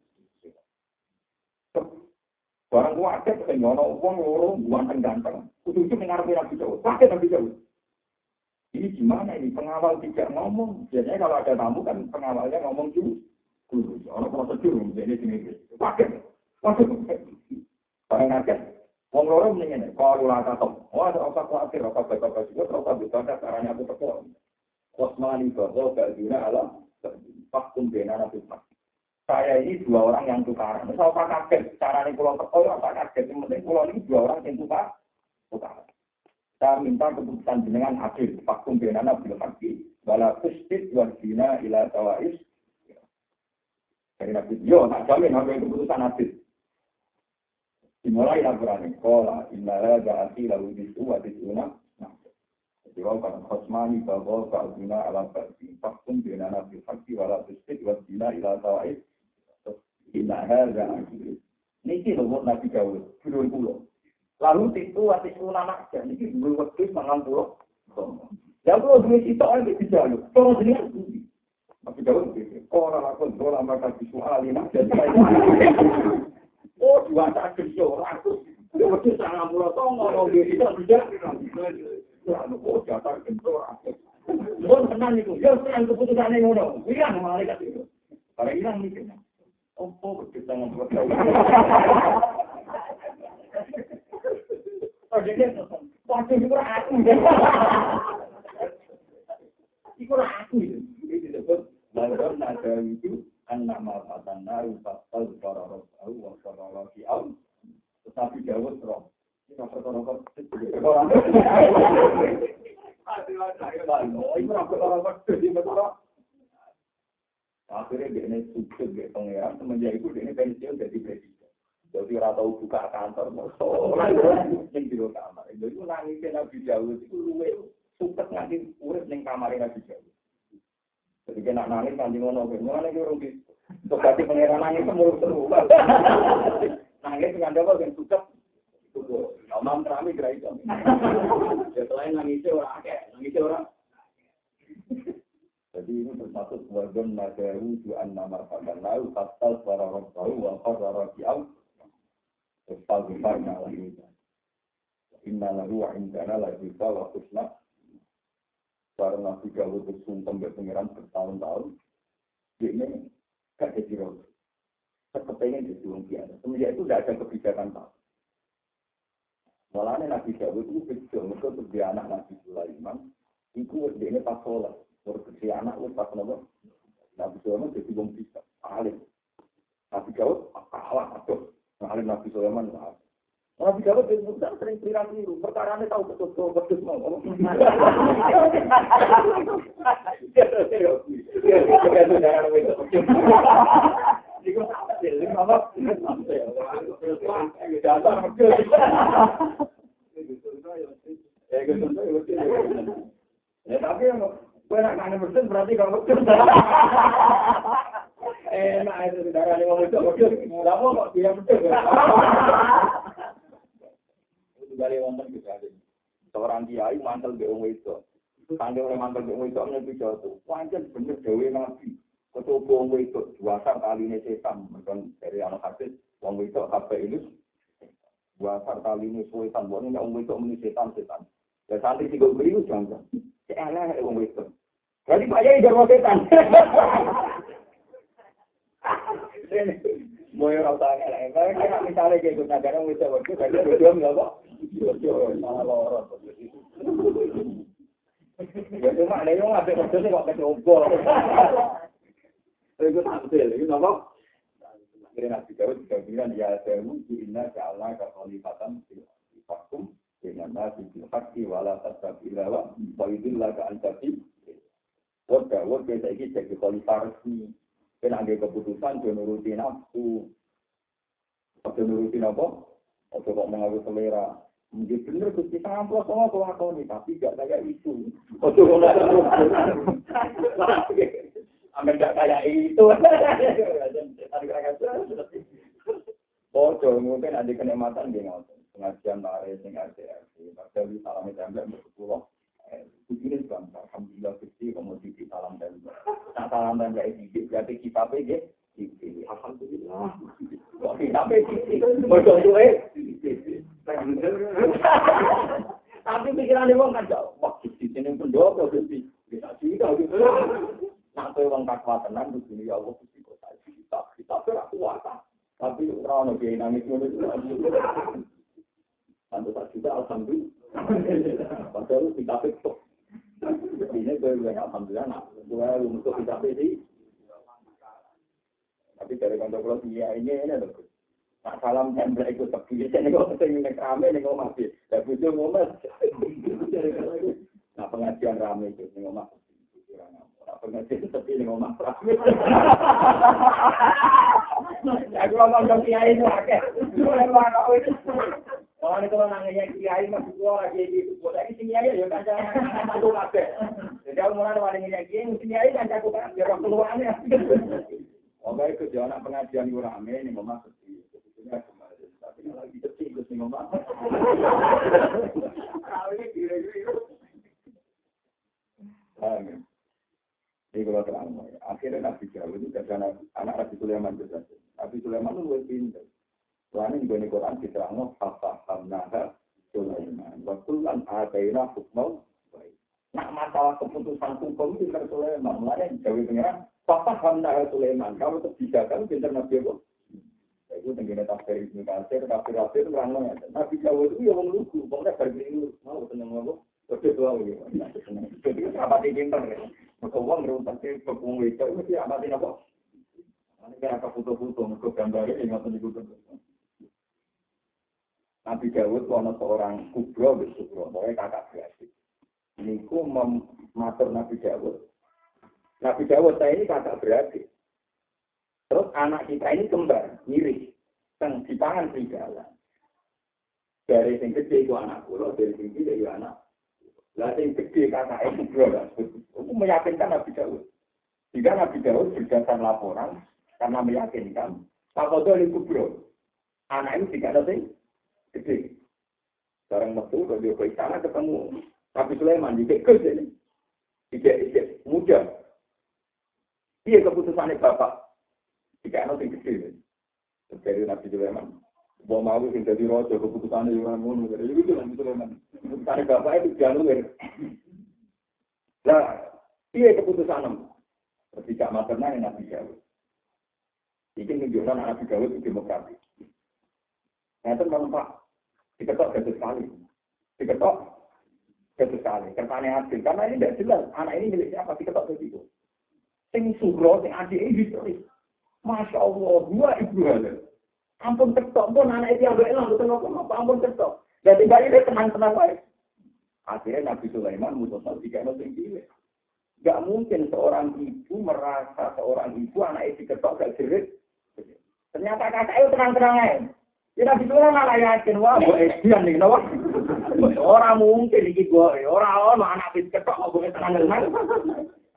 Barang gua ada kan ngono wong loro ganteng ganteng. Kudu itu mengarep Nabi Jauh. Pakai Nabi Jauh. Ini gimana ini pengawal tidak ngomong. Biasanya kalau ada tamu kan pengawalnya ngomong dulu. Orang prosedur ini sini. Pakai. Pakai ngaget. Wong loro mendingan kalau lata top. Oh ada otak khawatir, otak baik otak juga, otak bisa caranya aku. Kosmani bahwa gak dina alam. Fakum bena nabi Saya ini dua orang yang tukaran. Misal Pak Kaget, caranya pulau teko, ya Pak Kaget. Yang penting pulau ini dua orang yang tukar. Tukaran. Saya minta keputusan jenengan adil. Fakum bena nabi haki. Wala tustit wardina ila tawais. Dari Nabi, yo, tak jamin sampai keputusan Nabi. Dimulai laporan ini, kola, inna ja'ati lalu disu wa. Jadi, wau kan khosmani bahwa ba'uduna ala ba'di, fakum bina nabi haqi wala tustik wa dina ila tawa'id. Inna ja'ati. Niki lho Nabi Dawud, puluh pulau. Lalu titu wa disuna nakja, niki dulu waktu mangan pulau. Ya, kalau dua situ orang itu jalur, kalau jenis tapi jauh begitu. Orang lakon dola maka visual ini jadi Oh dua tak kerja Dia mesti sangat pulau tongo, mau dia tidak tidak. Ya. Oh. Oh, aku. Tetapi Dawud roh. Akhirnya dia ini sukses dia pengeran, semenjak itu dia ini pensiun jadi presiden. Jadi ora tau buka kantor, yang di kamar. Jadi nangisnya Nabi Dawud itu luwe sukses nganti urip ning kamar Nabi Dawud. Jadi kena nangis nanti ngono, ngono rugi. Untuk ganti pengeran nangis semurut seru. Nangis dengan apa yang sukses Imam Trami kira itu. Ya selain nangisnya orang akeh, nangisnya orang. Jadi ini termasuk wajan nadaru ju'an nama fakan lau kastal suara rabbahu wa qadara bi'au Kestal besar ngalah ini. Inna lahu wa indana la bisa wa kusna. Karena Nabi Dawud bersumpah berpengiran bertahun-tahun. Ini gak jadi roh. Kepengen jadi orang biasa. Semenjak itu tidak ada kebijakan tak. Mulanya Nabi Dawud itu kecil, mereka sebagai anak Nabi Sulaiman, itu ini pas sholat, berkesi anak itu pas nopo. Nabi Sulaiman jadi bom bisa, alim. Nabi Dawud kalah, aduh, alim Nabi Sulaiman lah. Nabi Dawud itu bukan sering keliru, perkara ini tahu betul betul betul mau. Dasar Ya tapi yang berarti kalau betul. Enak itu darah yang betul betul. Nggak mau kok dia betul. Itu dari wonten kita Seorang kiai mantel wong itu. Tanggal oleh mantel wong itu jatuh. Wajar bener dewe nabi. Ketua wong itu dua kali ini setan. Bukan dari anak hadis. Wong itu HP ini dua kali ini setan. Wong itu meni setan setan. Ya santri gue beli jangan. Elah wong itu. Jadi Pak Yai jarwo setan. Mau yang rasa ngelak, kalau misalnya kayak gue nadar yang bisa waktu, kayak gue dua nggak kok, malah lorot. Ya cuma ada yang ngasih kerja kok. Itu tampil, itu apa? Akhirnya Nabi Dawud juga bilang, ya Dawud, inna ja'alna khalifatan fil fakum dengan nasi bil haqqi wala tasabilah wa idillah ka antabi. Wad Dawud kita iki jadi khalifah resmi. Kena ada keputusan, dia nuruti nafsu. Dia nuruti apa? Atau kok mengaku selera. Mungkin bener Gusti sampel sama nih, tapi gak kayak itu. Atau Ambil gak kayak itu. Bodoh, mungkin ada kenikmatan dia nggak Pengajian lari, sing RTRC. Tapi salam tembak bersepuluh. Begini bang, alhamdulillah Gusti komoditi salam tembak. Nah salam tembak ini berarti kita PG. Alhamdulillah. Kok kita PG? Bodoh tuh Tapi pikiran dia kan. Wah, di sini pendopo Gusti. Bisa juga gitu. Nah, tuh wong takwa tenan begini ya Allah Gusti kok kita kita. Tapi ora ono kiai nangis itu. Tentu tak juga alhamdulillah. Padahal kita itu. Ini gue alhamdulillah nak gue untuk kita. Tapi dari kantor dia ini ini loh. Nak salam tembak ikut tepi. Ini kok sering nek rame nek omah. Nah pengajian rame itu nek omah. Nah pengajian tepi nek omah rame. Aku ngomong ke kiai itu akeh. Oh, ini kalau nanya kiai masih gua lagi di buat lagi sini aja ya kan jangan satu kafe. Jadi kalau mau nanya nanya kiai aja kan aku kan biar waktu luangnya. Oke, itu jangan pengajian gue rame ini masuk di sebetulnya kemarin. Tapi lagi sepi gue sih ngomong. Kali ini kalau terang, akhirnya Nabi Jawa itu karena anak Nabi Sulaiman saja. Nabi Sulaiman itu lebih pintar. Soalnya di Quran diterangkan, fahamnaha Sulaiman. Wa kullan ataina hukmau Nah masalah keputusan hukum itu pinter Sulaiman. Mulanya jauh pengiran. Papa hamna Sulaiman. Kalau kebijakan pinter Nabi apa? Itu tenggine tafsir Ibnu Katsir, tafsir tafsir itu orang ya. Nabi Dawud itu yang menunggu. Pokoknya bagi ini mau seneng apa? Terus doa gitu. Jadi apa sih pinter ya? Mereka uang ngeruntak ke pekung itu apa sih apa? Ini kayak foto-foto, mereka gambarnya yang nggak tentu Nabi Dawud itu seorang kubro, kubro, pokoknya kakak beradik niku mematur Nabi Dawud. Nabi Dawud saya ini kakak beradik. Terus anak kita ini kembar, mirip. Yang dipangan serigala. Dari yang gede itu anak pulau, dari yang gede itu anak. Lah yang gede kakak itu bro, itu meyakinkan Nabi Dawud. Jika Nabi Dawud berdasar laporan, karena meyakinkan, Pak Kodo itu bro. Anak ini tidak ada yang gede. Sekarang waktu kalau dia ke istana ketemu tapi Sulaiman juga ikut ini. Tidak, tidak, muda. Iya keputusannya Bapak. Jika anak yang kecil. Dari Nabi Sulaiman. Bawa mau yang jadi rojo, keputusannya yang ngono. Jadi itu Nabi Sulaiman. Keputusannya Bapak itu jalur. Nah, iya keputusan Ketika materna yang Nabi Dawud. Ini menunjukkan Nabi Dawud itu demokratis. Nah, itu memang Pak. Diketok gaduh sekali. Diketok sekali. Kertane hasil. Karena ini tidak jelas. Anak ini milik siapa? Diketok begitu. Sing sugro, sing adik ini historis. Masya Allah, dua ibu halal. Ampun ketok pun anak itu yang berelang, betul apa ampun ketok. Dan tiba ini tenang-tenang baik. Akhirnya Nabi Sulaiman mutuskan tiga yang pilih. Gak mungkin seorang ibu merasa seorang ibu anak itu ketok gak jerit. Ternyata kakak itu tenang-tenang aja. Ya Nabi Sulaiman malah yakin, wah, gue edian nih, kenapa? Orang mungkin iki gue, orang ono anak pit ketok mau gue tenang tenang.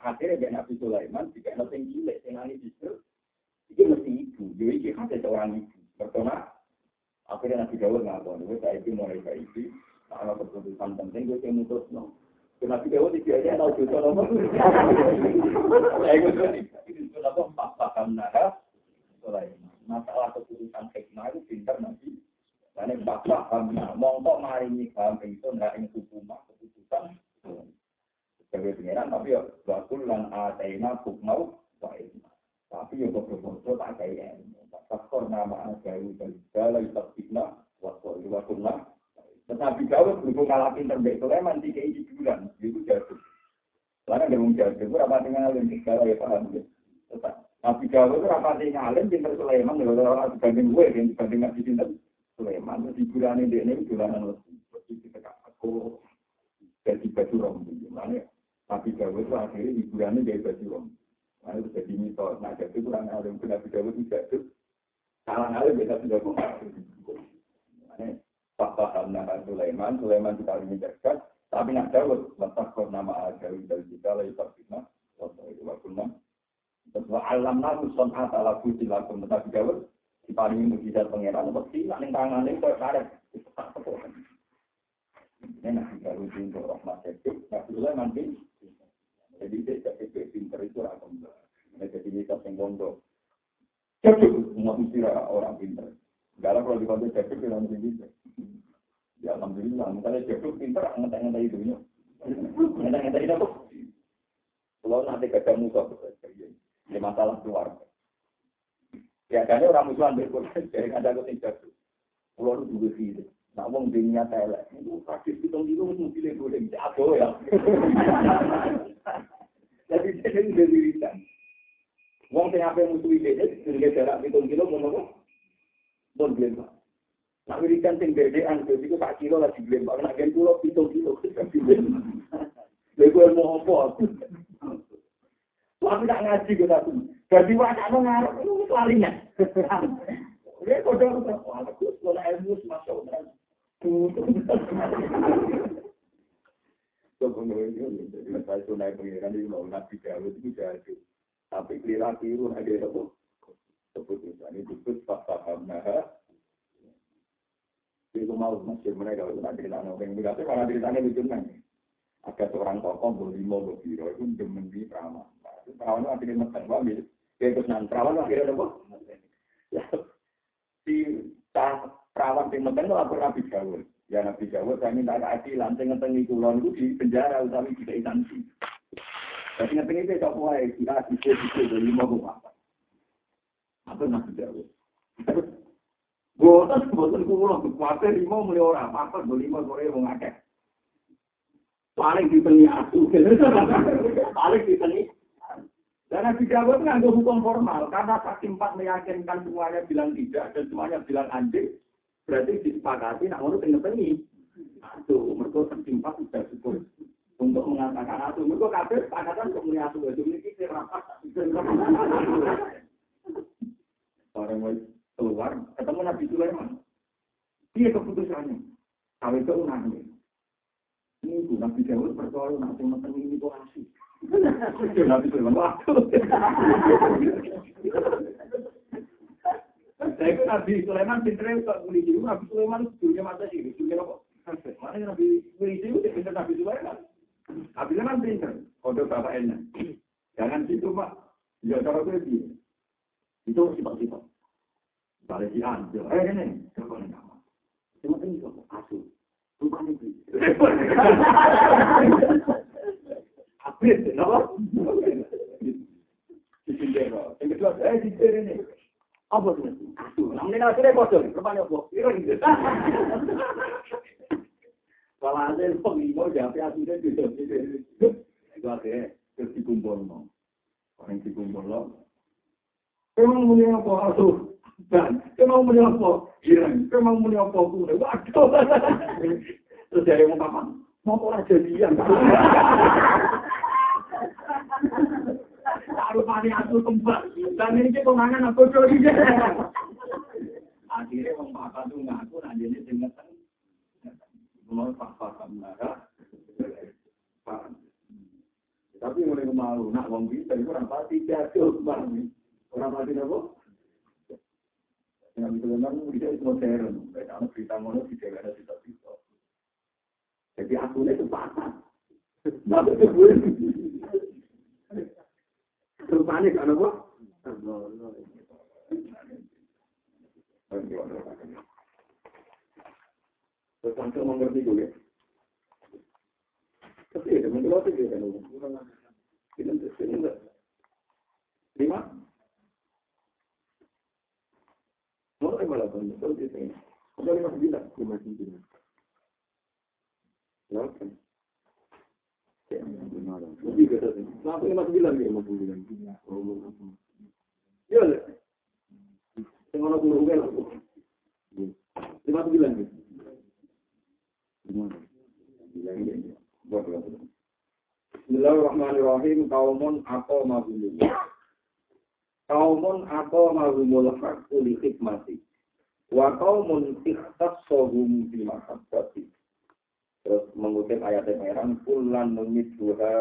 Akhirnya dia Nabi Sulaiman jika ada yang cilik, yang ini justru itu mesti ibu. Jadi iki kan seorang ibu. Pertama, akhirnya Nabi Dawud ngapain? Gue saya itu mulai kayak itu. Kalau keputusan penting gue yang mutus no. Nabi Dawud itu aja tahu juta nomor. Saya itu apa? Paham nara. Masalah keputusan hikmah itu pintar Nabi Karena bapak hamna, mongko maringi paham itu nggak ini hukumah keputusan. Sebagai pengiran, tapi ya hukmau Tapi ya bodoh-bodoh tak kayak ini. Fakor nama agawi dari segala istabikna waktu iwakunna. Tetapi kalau berhubung kalah pinter baik Sulaiman tiga ini bulan, itu jatuh. Karena dia jatuh, itu rapat dengan alim segala ya paham. Tapi kalau itu rapat dengan alim, pinter Sulaiman, ya orang dibanding gue, yang dibanding Nabi Sinten. Sulaiman itu hiburan ini ini bulanan lebih seperti kita aku jadi baju rompi mana tapi Dawud itu akhirnya hiburannya dari baju rompi mana itu jadi mitos. Nah jadi kurang alim Nabi Dawud tidak itu. Salah alim kita sudah mana Fakta Hamna Sulaiman Sulaiman juga ini cerdas tapi nak Dawud letak nama Dawud dari kita waktu itu waktu Terus alam namu sonat ala fusi lakum tetapi Dawud diparingi mujizat pangeran mesti nek tangan ini kok karet ini nanti baru untuk rahmat nggak boleh nanti jadi dia jadi pinter itu akan ini jadi kita yang bondo cocok semua orang pinter. Galah kalau di kota cocok kita nanti bisa ya alhamdulillah. Misalnya cocok pinter ngetek-ngetek itu ya ngetek-ngetek itu kalau nanti ketemu kok ini masalah keluarga. Ya, jadi orang musuhan berkurang, jadi ada aku tinggal. Pulau itu juga sih. Nah, wong dunia tele, itu praktis itu mesti pilih boleh, jatuh ya. Jadi dia ini jadi wiridan. Wong sing ape musuh ide, jadi jarak hitung kilo mau nopo? Bon belum. Nah, wiridan sing bedean, jadi itu tak kilo lagi belum. Nak gen pulau hitung kilo, Lha gue mau apa? Tapi tak ngaji gue tadi. Jadi wacana ngarep itu lalinya. Dia wah aku sekolah ilmu masuk dan saya tunai pengiran di mau nabi Dawud itu jadi. Tapi kira tiru ada apa? Keputusan itu pun fakta karena itu mau masih mereka itu nanti cerita orang berarti kalau ceritanya lucu nih. Ada seorang tokoh berlima berbiro itu demen di peramal. Peramal itu akhirnya makan wamil. Kayak terus nanti peramal akhirnya apa? Si Perawat yang penting lapor Nabi Dawud. Ya Nabi Dawud saya minta keadilan, saya ngetengi kulon itu di penjara, tapi tidak sanksi. Jadi ngetengi itu tak puai, kita bisa bisa dari lima rumah. Apa Nabi Dawud? Boten, boten kulon, kekuatan lima mulai orang, apa lima sore mau ngakek. Paling ditengi aku, paling ditengi dan Nabi Dawud mengambil hukum formal, karena saksi empat meyakinkan semuanya bilang tidak, dan semuanya bilang anjing, berarti disepakati, nak menurut tengah-tengah. Aduh, mereka saksi empat sudah cukup untuk mengatakan aduh, mereka kabel sepakatan untuk melihat aduh, itu ini kita rapat. Orang mau keluar, ketemu Nabi Sulaiman. Dia keputusannya. Kalau itu unangnya. Ini Nabi Dawud percaya, nak tengah-tengah ini kok asik. Nabi Sulaiman waktu. Saya itu Nabi Sulaiman pinternya kok muli jiwa, Nabi Sulaiman dunia masa sih, dunia apa? Mana Nabi muli jiwa, pinter Nabi Sulaiman. Nabi Sulaiman pinter, kode bapak enak. Jangan situ pak, ya cara gue dia. Itu sifat-sifat. Balik si Anjo, eh ini, coba nih nama. Cuma ini kok, asuh. Rupanya itu. Abis, kenapa? Disindero. Yang kedua, eh, disindero ini. Apa? Aduh, namanya akhirnya kosong. Rupanya apa? Ireng. Kalau ada yang pengimu, jadi akhirnya juga. Itu akhirnya, terus dikumpul. Orang dikumpul loh. Emang punya apa? Aduh. Dan, emang punya apa? Ireng. Emang punya apa? Waduh. Terus dari mau kapan? Mau orang jadian. Pani aku kembang. Dan ini pengangan aku curi. Akhirnya wong papa tuh ngaku nanti ini tinggal Mau papa kamera. Tapi mulai malu, nak wong bisa itu orang pasti jatuh. Orang pasti apa? Yang itu memang bisa itu modern. Karena cerita ngono tidak ada cerita-cerita. Jadi aku itu patah. Tapi itu gue. Rupanya kan apa? Terus sampai mengerti gue. Tapi ya, menurut itu kan. Ini enggak. Lima? Mau lima betul itu. Udah lima sembilan, lima sembilan. Delapan. Bismillahirrahmanirrahim. Kaumun atau mahumul. Kaumun atau mahumul hak uli hikmati. Wa kaumun ikhtas sohum bima habbati. Terus mengutip ayat pangeran kulan numit duha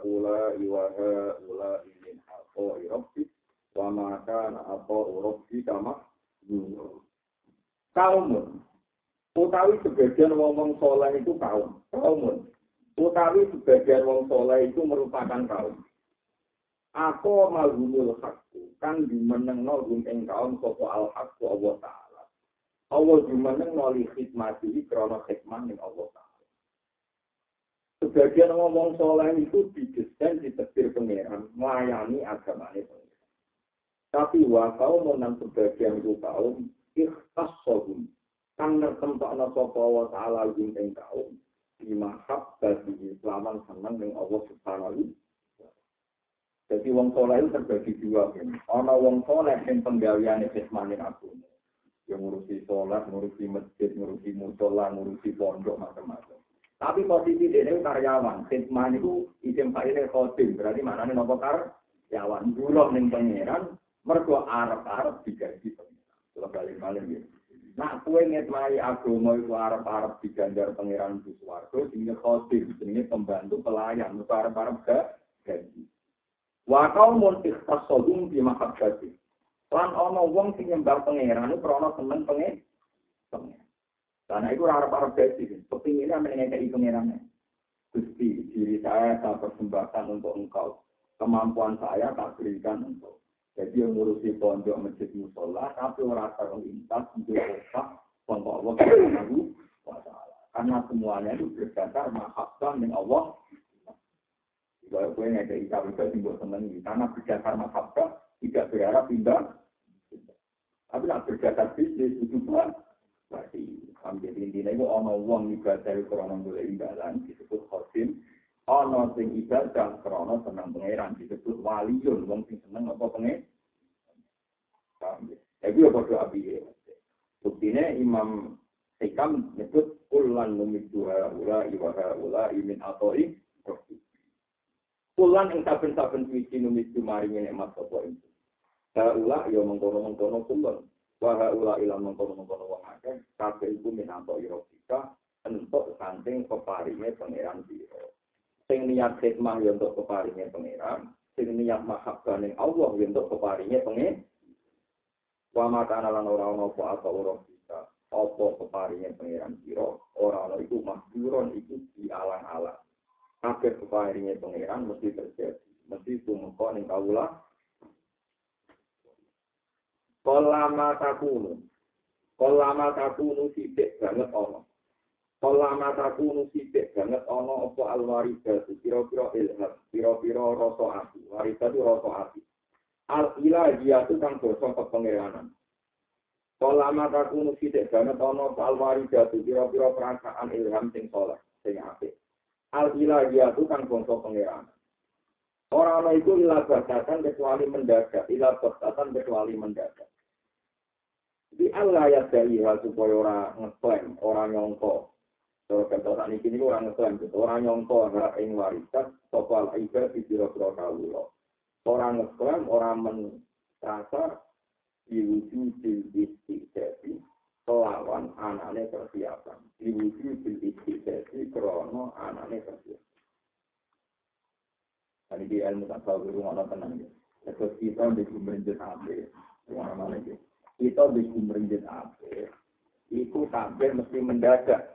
ula iwaha ula ilin atau irobi wa maka atau urobi kama kaumun. Utawi sebagian wong soleh itu kaum. Kaumun. Utawi sebagian wong soleh itu merupakan kaum. Aku malhumul hakku kan dimenengno rum ing kaum sapa al hakku Allah taala. Allah dimenengno li khidmati krana hikmah ning Allah taala Sebagian ngomong soleh itu didesain di terbir pangeran, melayani agama pangeran. Tapi wa kaum menang sebagian itu kaum ikhtas sohum. Kan tertempat sopa wa ta'ala ing kaum. Dimahab bagi selaman senang dengan Allah subhanahu Jadi wong soleh itu terbagi dua. Ana wong soleh yang penggawian khidmanin aku. Yang ngurusi sholat, ngurusi masjid, ngurusi musola, ngurusi pondok, macam-macam. Tapi posisi dia ini karyawan. Khidmah itu isim fa'ilnya khotim. Berarti mana nih nopo karyawan. Dulu nih pangeran. Mereka Arab-Arab digaji pangeran. Kalau balik-balik gitu. Nah, kue ngetmai agama itu Arab-Arab diganjar pangeran di suarga. Ini khotim. Ini pembantu pelayan. Mereka Arab-Arab gaji. Wa di mahab gaji. Lan ono wong sing nyembah pangeran itu krono seneng pengen. Pengen. Karena itu harap-harap besi. Kepinginnya mengenai pengirannya. Gusti, diri saya saya persembahkan untuk engkau. Kemampuan saya tak berikan untuk. Jadi yang ngurusi pondok masjid musola, tapi orang terlintas untuk otak Untuk Allah Subhanahu. Karena semuanya itu berdasar mahabbah dengan Allah. Kalau gue ngajak Isa juga simbol seneng karena berdasar mahabbah tidak berharap pindah. Tapi nak berdasar bisnis itu kan berarti sampai intinya itu ono uang ibadah karena boleh imbalan disebut khosim. Ono sing ibadah karena senang pangeran disebut waliun wong sing seneng apa pangeran. Tapi apa doa biye? Buktinya Imam Hikam nyebut kulan dua ula iwaha ula imin atoi Kulan yang saben-saben suci numidu maringi nikmat sapa itu. Haula ya mengkono-mengkono kulan. Wa ula ilam mengkono-mengkono wong akeh kabeh iku min atoi robika entuk saking peparinge pangeran sira. Sing niat khidmah ya untuk peparinge pangeran, sing niat mahabbah ning Allah ya untuk peparinge pangeran. Wa maka lan ora ana apa apa bisa. Apa peparinge pangeran sira, ora ana iku mahduron iku dialang-alang. Kabeh peparinge pangeran mesti terjadi. Mesti tumeka ning kawula. Kolama takunu. Kolama takunu sithik banget ana. Kolama takunu sithik banget ana apa alwarida pira-pira ilham, pira-pira rasa ati. Warida itu rasa ati. al ilahiyah itu kan dosa kepengiranan. Kalau mata kuno sidik banget ono al waridatu kira-kira perasaan ilham sing soleh sing apik. Al ilahiyah itu kan dosa pengiranan. Orang-orang itu ilah kecuali mendadak, ilah kecuali mendadak. Di Allah ya dari supaya orang ngeklaim, orang nyongko. Kalau kata saat ini orang ngeklaim, orang nyongko hak ing warisan, sopal ibadah di biro-biro kawulo. orang ngeklaim, orang merasa diwujud istiqdasi kelawan anane persiapan. Diwujud istiqdasi krono anane persiapan. Tadi di ilmu tak tahu rumah tenang ya. Terus kita di kumerinjit ape, rumah mana ya. Kita di kumerinjit ape, itu sampai mesti mendadak.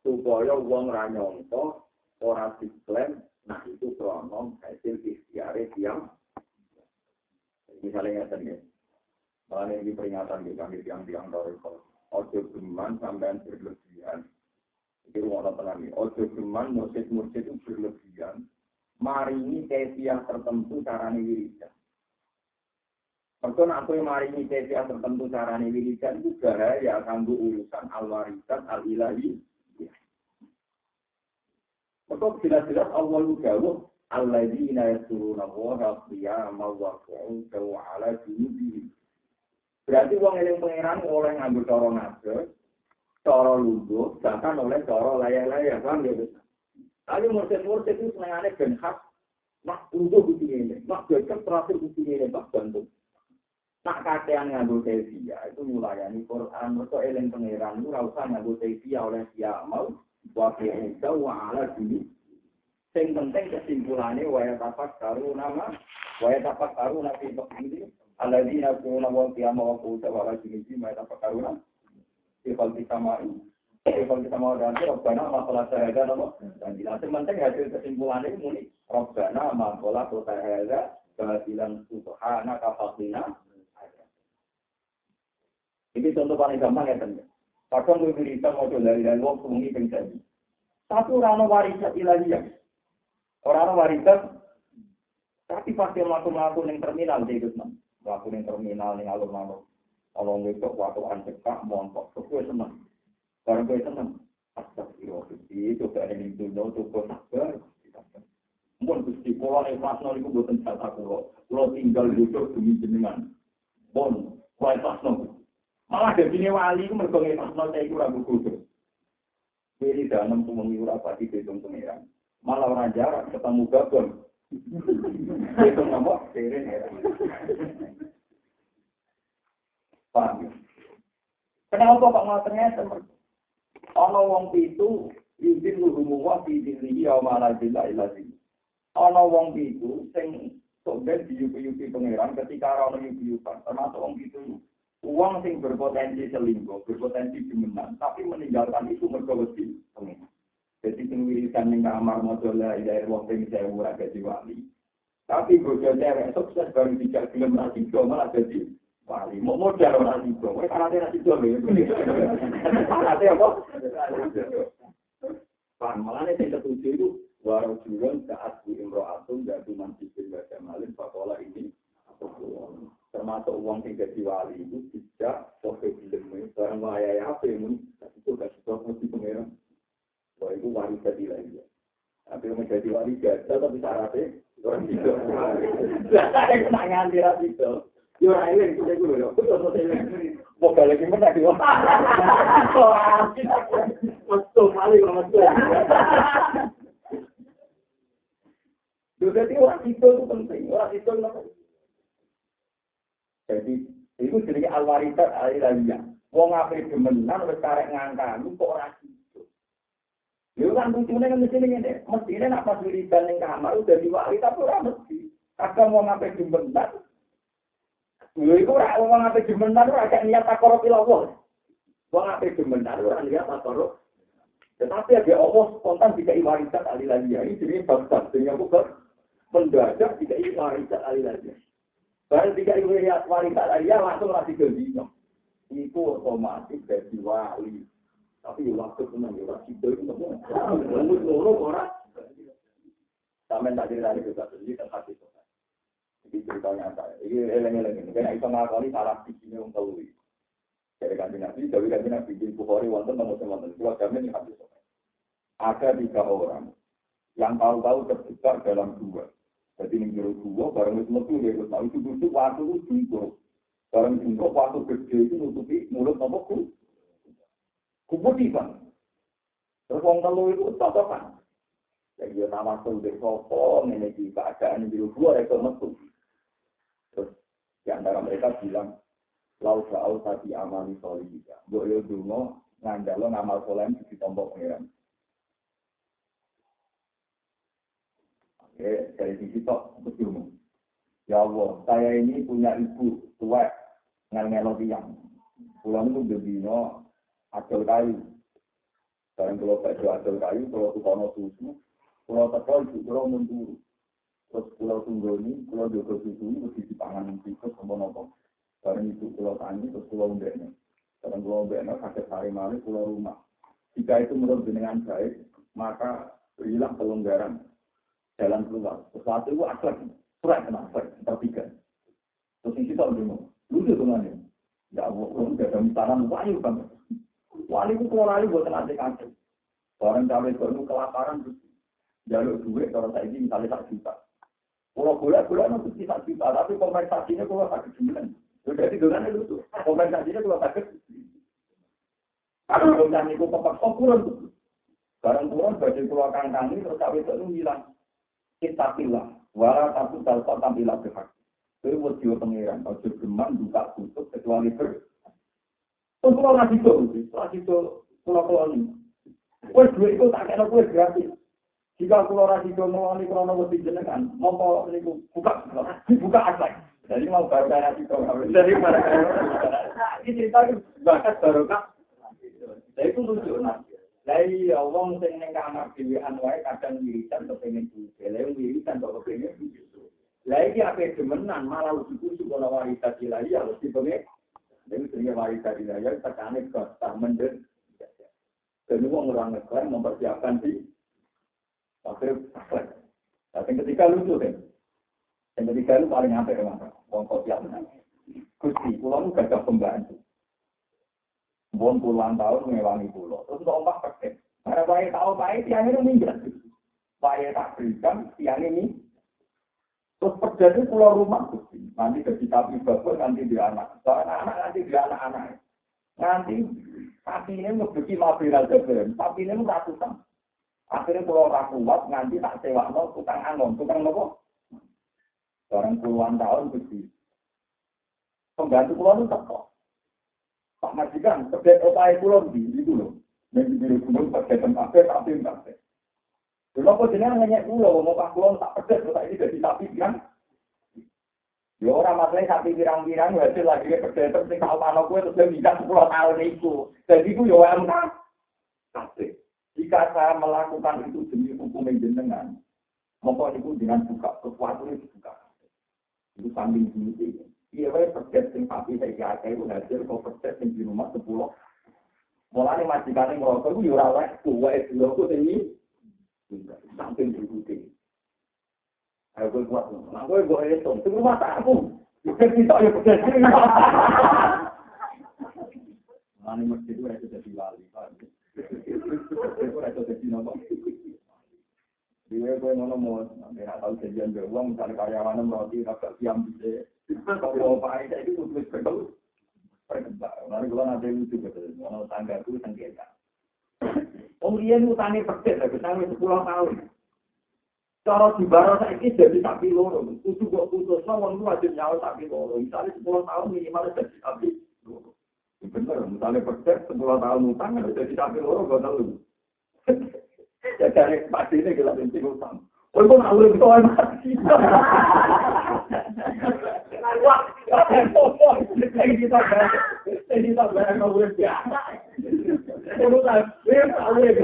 Supaya uang ranyongko, orang diklaim, nah itu krono hasil ikhtiare tiang. Misalnya ya, ya. Malah ini peringatan di kami tiang-tiang toriko. Ojo geman sampean berlebihan. Ini rumah tenang ini. Ojo geman mursid-mursid itu berlebihan. Mari ini yang tertentu caranya wiridan. Mereka nak kue mari ini yang tertentu caranya wiridan itu bahaya kanggo urusan al-warisan al-ilahi. Mereka jelas-jelas Allah itu alladzina yasuruna wa qiyama wa qu'udan wa ala junubihim. Berarti wong eling pangeran oleh ngambil cara nado, cara lungguh, bahkan oleh cara layak-layak, ya? Tapi mursid-mursid itu senengannya ben khas, mak lungguh kucing ini, mak beker terakhir kucing ini, mak bantu. Nak kakean ngambil tevia, itu nyulayani Quran, mereka eling pangeran, itu rasa ngambil tevia oleh siapa mau, wakil jauh ala dulu, Sing penting kesimpulannya waya tapak karu nama, waya tapak karu nabi ini, alladzina yaquluna wa qiyama wa qu'udan wa ala junubihim ma yatafakkaruna fi khalqis samai fi khalqis samai dan rabbana ma khalaqta hadza nama. Dan bila penting hasil kesimpulannya muni rabbana ma khalaqta hadza batilan subhanaka faqina ini contoh paling gampang ya teman Kadang gue cerita mau coba dari dan waktu ini pencari. Satu rano warisan ilahiyah. Orang warisan, tapi pasti melakukan yang terminal di hidup waktu ning terminal ning alun-alun. Kalau besok waktu cekak montok, gue seneng. Karena gue seneng. Itu gak ada yang itu gue sabar. Mungkin gusti pola yang pas nol itu buatan jatah kulo. Kulo tinggal duduk demi jenengan. Bon, kulo pas nol. Malah dari sini wali pas nol saya itu ragu kudus. Jadi dalam tuh mengiur apa di bedong pengiran. Malah orang jarak ketemu gabon. Itu ngomong, sering ya. Paham Kenapa kok mau ternyata? Ono wong itu izin lurumu wa fi dilihi ya malah bila ilahi. Ono wong itu sing sobat diyupi-yupi pangeran ketika ono yupi-yupan. Termasuk wong itu uang sing berpotensi selingkuh, berpotensi demenan, tapi meninggalkan itu mergo wedi pangeran. Jadi sing wiridan ning kamar maca la ilaha illallah ping 1000 ora wali. Tapi bojo cewek sukses baru tidak gelem lagi malah jadi wali. Mau modal orang itu, mau syaratnya nasi jual ya. Syaratnya apa? Pan malah nih setuju itu warung jual saat di imro'atun gak cuma sipil gak jamalin fakola ini termasuk uang yang jadi wali itu tidak sampai film barang waya apa yang itu gak suka mesti pengeran wah itu wali jadi lagi tapi menjadi wali gajah tapi syaratnya orang itu saya kena nganti rapi itu Yo ora eling kuwi kuwi lho. Kok lagi meneh yo. Mestu kali kok mestu. Jadi orang itu itu penting, orang itu? Jadi itu jadi al-waridat al-ilahiyah. Wong ape demenan wis karek ngangkani kok ora itu. Yo kan lucunya kan mesti ngene, mesti ini nak pas wiridan ning kamar udah diwali tapi ora mesti. Kadang wong ape demenan Lho iku ora wong ape jemenan ora gak niat takoro pilawon. Wong ape jemenan ora niat takoro. Tetapi ada Allah spontan tidak warisan lagi. Ini jadi bab-bab dengan bukan mendadak tidak warisan lagi. Baru tiga warisan ahli langsung lagi ke Itu otomatis dari wali. Tapi waktu senang ya orang itu itu semua. Lembut orang. Sampai tadi dari kita sendiri kan hati Jadi ceritanya saya, ini eleng-eleng ini, karena itu ngakali salah sini untuk tahu. Dari kanji nabi, dari kanji nabi, di Bukhari, wonten nomor wonten, dua jamin yang habis. Ada tiga orang yang tahu-tahu terjebak dalam dua. Jadi ini jero dua, barang itu metu, dia tahu itu busuk, waktu itu jungkuk. Barang jungkuk, waktu gede itu nutupi mulut nopo ku. Kuputikan. Terus orang telu itu totokan. Jadi dia nama sudah sopo, ini di keadaan jero dua, itu metu. Terus di antara mereka bilang, lau sa'au tadi amali solihika. Boleh dungo, ngandalo ngamal soleh di tombol pengiran. Oke, dari sisi tok. Ya Allah, saya ini punya ibu tua, ngel-ngelo tiang. Pulang itu berdino, acel kayu. Dan kalau baca acel kayu, kalau tukono susu, kalau teko ibu kalau mundur. Terus pulau tunggoni, pulau joko susu, mesti dipangan tikus, sama nopo. Barang itu pulau tani, terus pulau mbeknya. Barang pulau mbeknya, kakek hari malam, pulau rumah. Jika itu menurut dengan baik, maka berilah pelonggaran jalan keluar. Sesuatu itu akhlak, surat kena akhlak, tertiga. Terus ini kita dulu, lucu teman ini. Ya Allah, gak ada misalan, wahyu kan. Wali itu keluar lagi buat nanti kasih. Orang cawe itu kelaparan, jalur duit, kalau saya ini misalnya tak juta. Kalau boleh-boleh nanti tidak juta, tapi kompensasinya kalau sakit sembilan. Jadi dengan itu, kompensasinya kalau sakit. Kalau misalnya itu kepaksa kurang, barang kurang, baju keluar kangkang ini, terus cawe itu hilang. Kita pilih wala satu dalkot tampilah berhak. Buat jiwa pengiran kalau geman buka tutup kecuali ber. Terus kalau nasi itu nasi itu pulau pulau ini. Kue dua itu tak kena kue gratis. Jika pulau nasi itu melani krono lebih jenengan mau kalau ini buka buka aslek jadi mau baru kayak itu dari mana ini cerita bakat baru kak. Itu lucu nasi Lah iya wong sing ning kamar dhewean wae kadang wiridan kepengin duwe. Lah wiridan kok kepengin duwe. Lah iki ape demenan malah ujuk ujuk ora warisan ilahi ya mesti pengen. Dene sing warisan ilahi ya tekane kok tak mendhet. Dan wong ora ngeklaim mempersiapkan di akhir akhir. Tapi ketika lucu kan. Yang ketika lu paling hampir mana? Wong kok siap Gusti, pulau gak ada pembantu. Bon puluhan tahun mengewangi pulau. Terus kok ombak pakai. Karena bayi tahu bayi tiang ini minggat. Bayi tak berikan tiang ini. Terus terjadi pulau rumah Nanti ketika bagus nanti di anak. Soalnya anak nanti di anak-anak. Nanti sapi ini ngebuki mobil aja belum. Sapi ini ratusan. Akhirnya pulau rakuat nanti tak sewa no tukang anon. Tukang nopo. Sekarang puluhan tahun begitu. Pembantu pulau itu tetap. Pak Majikan, terkait opai pulau di itu loh. Yang di gunung terkait tempat tapi tempat. Dulu aku jenengan nanya pulau, mau pak pulau tak pedes, tak ini jadi sapi kan? Ya orang masalah sapi pirang-pirang, hasil lagi pedes, terus kalau mana gue terus dia bisa sepuluh tahun itu. Jadi itu ya MK. Tapi jika saya melakukan itu demi hukum yang jenengan, mau itu dengan buka sesuatu itu buka. Itu samping dulu Iya, wae percet sing papi saya kira itu hasil kok percet sing di rumah sepuluh. Mulane majikane ngrokok ku yo ora wae tuwa e ngrokok ini. Samping diikuti. Ayo gue kuat, nah gue gue itu, itu rumah aku. Bukan kita ya percet. Mulane itu itu jadi wali, Pak. Itu itu jadi nopo. Dia gue ngono mau, nggak tahu kejadian beruang, misalnya karyawan meroti, kakak siam bisa. Kalau Pak itu kalau kalau itu persis, utangnya sepuluh tahun. Cara di barat saya ini jadi sapi loro, kudu kok putus, wong itu wajib nyawa sapi loro. Misalnya sepuluh tahun minimal jadi sapi loro. Bener, misalnya persis sepuluh tahun utang, jadi sapi loro, gak tahu. Ya pasti ini kita benci utang. Oh, itu nggak boleh mati. Itu kan, boleh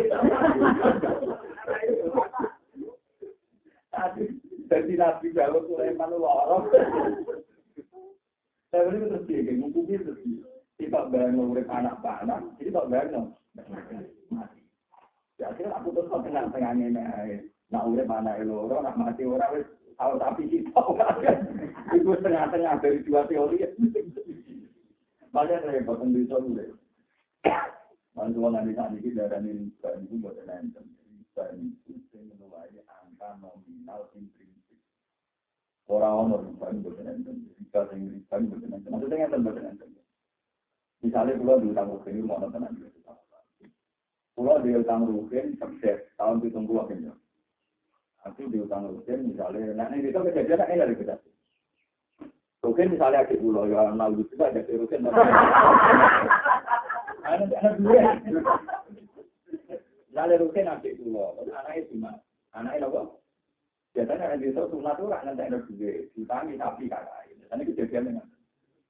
Jadi nabi kalau Sulaiman lorong. Saya ini terus dia, ngumpuki terus dia. Anak-anak. Ya, aku terus tengah-tengah ini. Nak urip mana loro, nak mati ora tahu tapi kita itu setengah-tengah dari dua teori. Banyak repot Indonesia dulu. Mantu nanti saat ini darah ini bukan itu buat nonton. Bukan itu menulai angka nominal intrinsik. Orang-orang bukan buat nonton. Jika yang bukan buat nonton. Maksudnya yang buat nonton. Misalnya pulau di utang rukin mau nonton nanti. Pulau di utang rukin sukses tahun itu tunggu akhirnya. Aku diutang rutin misalnya, nah ini itu kejadian ini dari kita. Rutin misalnya adik pulau, ya lalu juga ada rutin. Anak anak dua. Misalnya rutin adik pulau, anaknya cuma, anaknya apa? Biasanya anak itu sunat tuh nanti ada dua, ditangi sapi kakak. Biasanya kejadian dengan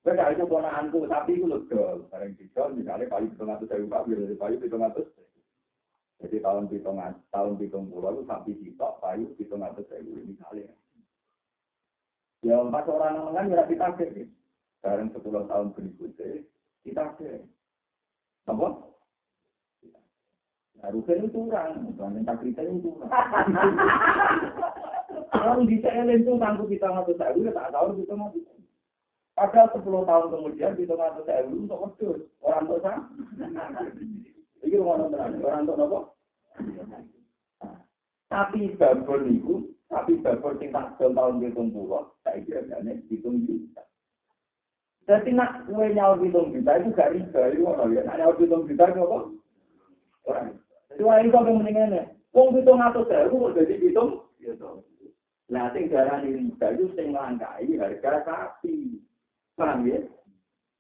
Mereka itu ponaanku, tapi itu lega. Barang dijual, misalnya paling hitung atas saya buka, biar dari paling hitung atas. Jadi tahun hitung tahun hitung pulau itu sapi sitok, payu hitung atas saya misalnya. Ya empat orang kan ya kita ke, bareng sepuluh tahun berikutnya kita ke. Apa? Nah, rugen itu kurang, bukan tak cerita itu kurang. Kalau di CLN itu tangguh kita ngatur saya, udah tak tahu kita mau Padahal sepuluh tahun kemudian kita ngatur saya untuk wedus, orang tua Iki rumah nonton orang untuk nopo. Tapi babon tapi babon sing tak tahun hitung puluh, saya kira gane hitung juta. Jadi nak kue nyawa hitung juta itu gak riba, itu apa ya? Nak nyawa itu apa? Orang. Itu apa mendingan ya? Wong hitung atau saya, kok jadi? Nah, sing darah riba itu sing langkai harga sapi. Paham ya?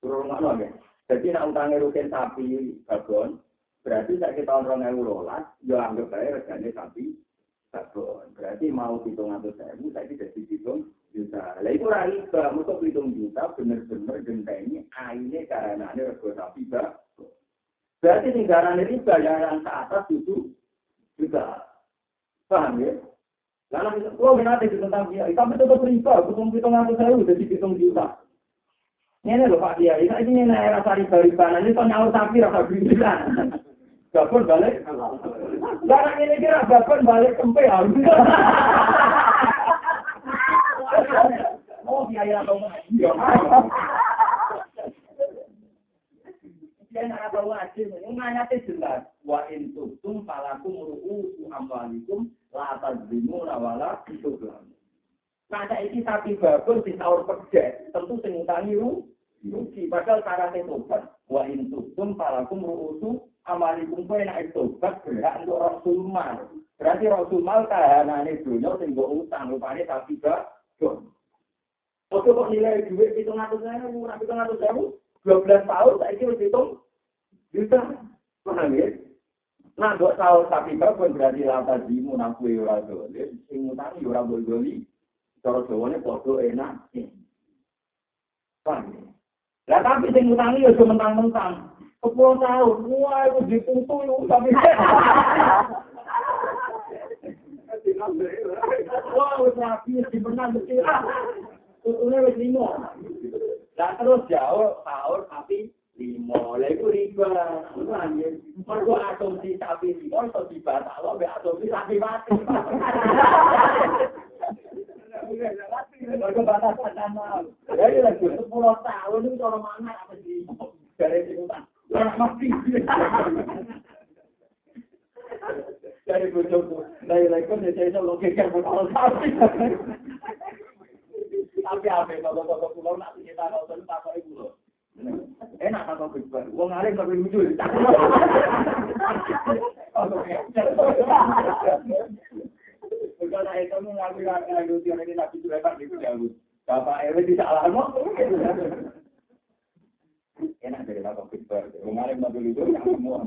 Ya? Jadi nak utangnya rutin sapi babon, Berarti saya tahun orang euro lah, ya anggap saya regane sapi. Berarti mau hitung atau sewu, saya tidak hitung juta. Lah itu riba, untuk hitung juta benar-benar genteni aine karena ini rego sapi. Berarti tinggalan riba yang ke atas itu juga paham ya? Lalu kalau nanti tentang dia, tapi tetap riba, hitung hitung atau sewu, jadi hitung juta. Ini loh Pak Kiai, ini rasa riba-riba, ini kok nyawa sapi rasa riba. Babon balik. Barang ini kira babon balik kempe ya. Oh, biaya atau Iya. Ngaji, nganya jelas. Wa in tutum falakum ru'usu amwalikum la tudzlam. Nah, ini babon di sahur kerja, tentu sing utangi rugi. Padahal cara tobat, wa in tutum falakum ru'usu amalikum kowe nek tobat berhak untuk rasul mal. Berarti rasul mal kahanane dunya sing mbok utang rupane tapi gak don. Oke kok nilai duit hitung atus sewu, nak hitung atus sewu, dua belas tahun saya kira hitung juta, paham ya? Nah, dua tahun tapi pun berarti lata jimu nak kue ora dole, sing utang yo ora boleh Cara Jawane padha enak. Ya? Lah tapi sing utangi yo mentang-mentang. Sepuluh tahun, wah itu diputu itu tapi. Wah, rapi di menang mesti. Tutune wis limo. Lah terus jauh sahur tapi lima. Lah riba. Mergo asumsi sapi lima iso dibatal mbek asumsi sapi mati. Mergo batasan nama. Jadi lagi 10 tahun itu kalau mana apa sih? Dari kan. Dari bojoku. Lah lagi kan saya iso logika kalau sapi. Tapi apa kalau kalau pulau nanti kita nonton tak kau ibu Enak apa kau Wong alim tapi lucu. Bukan itu mengaku yang lucu ini nabi itu di jauh. Bapak Ewe tidak lama. Enak dari kau Wong alim tapi lucu yang semua.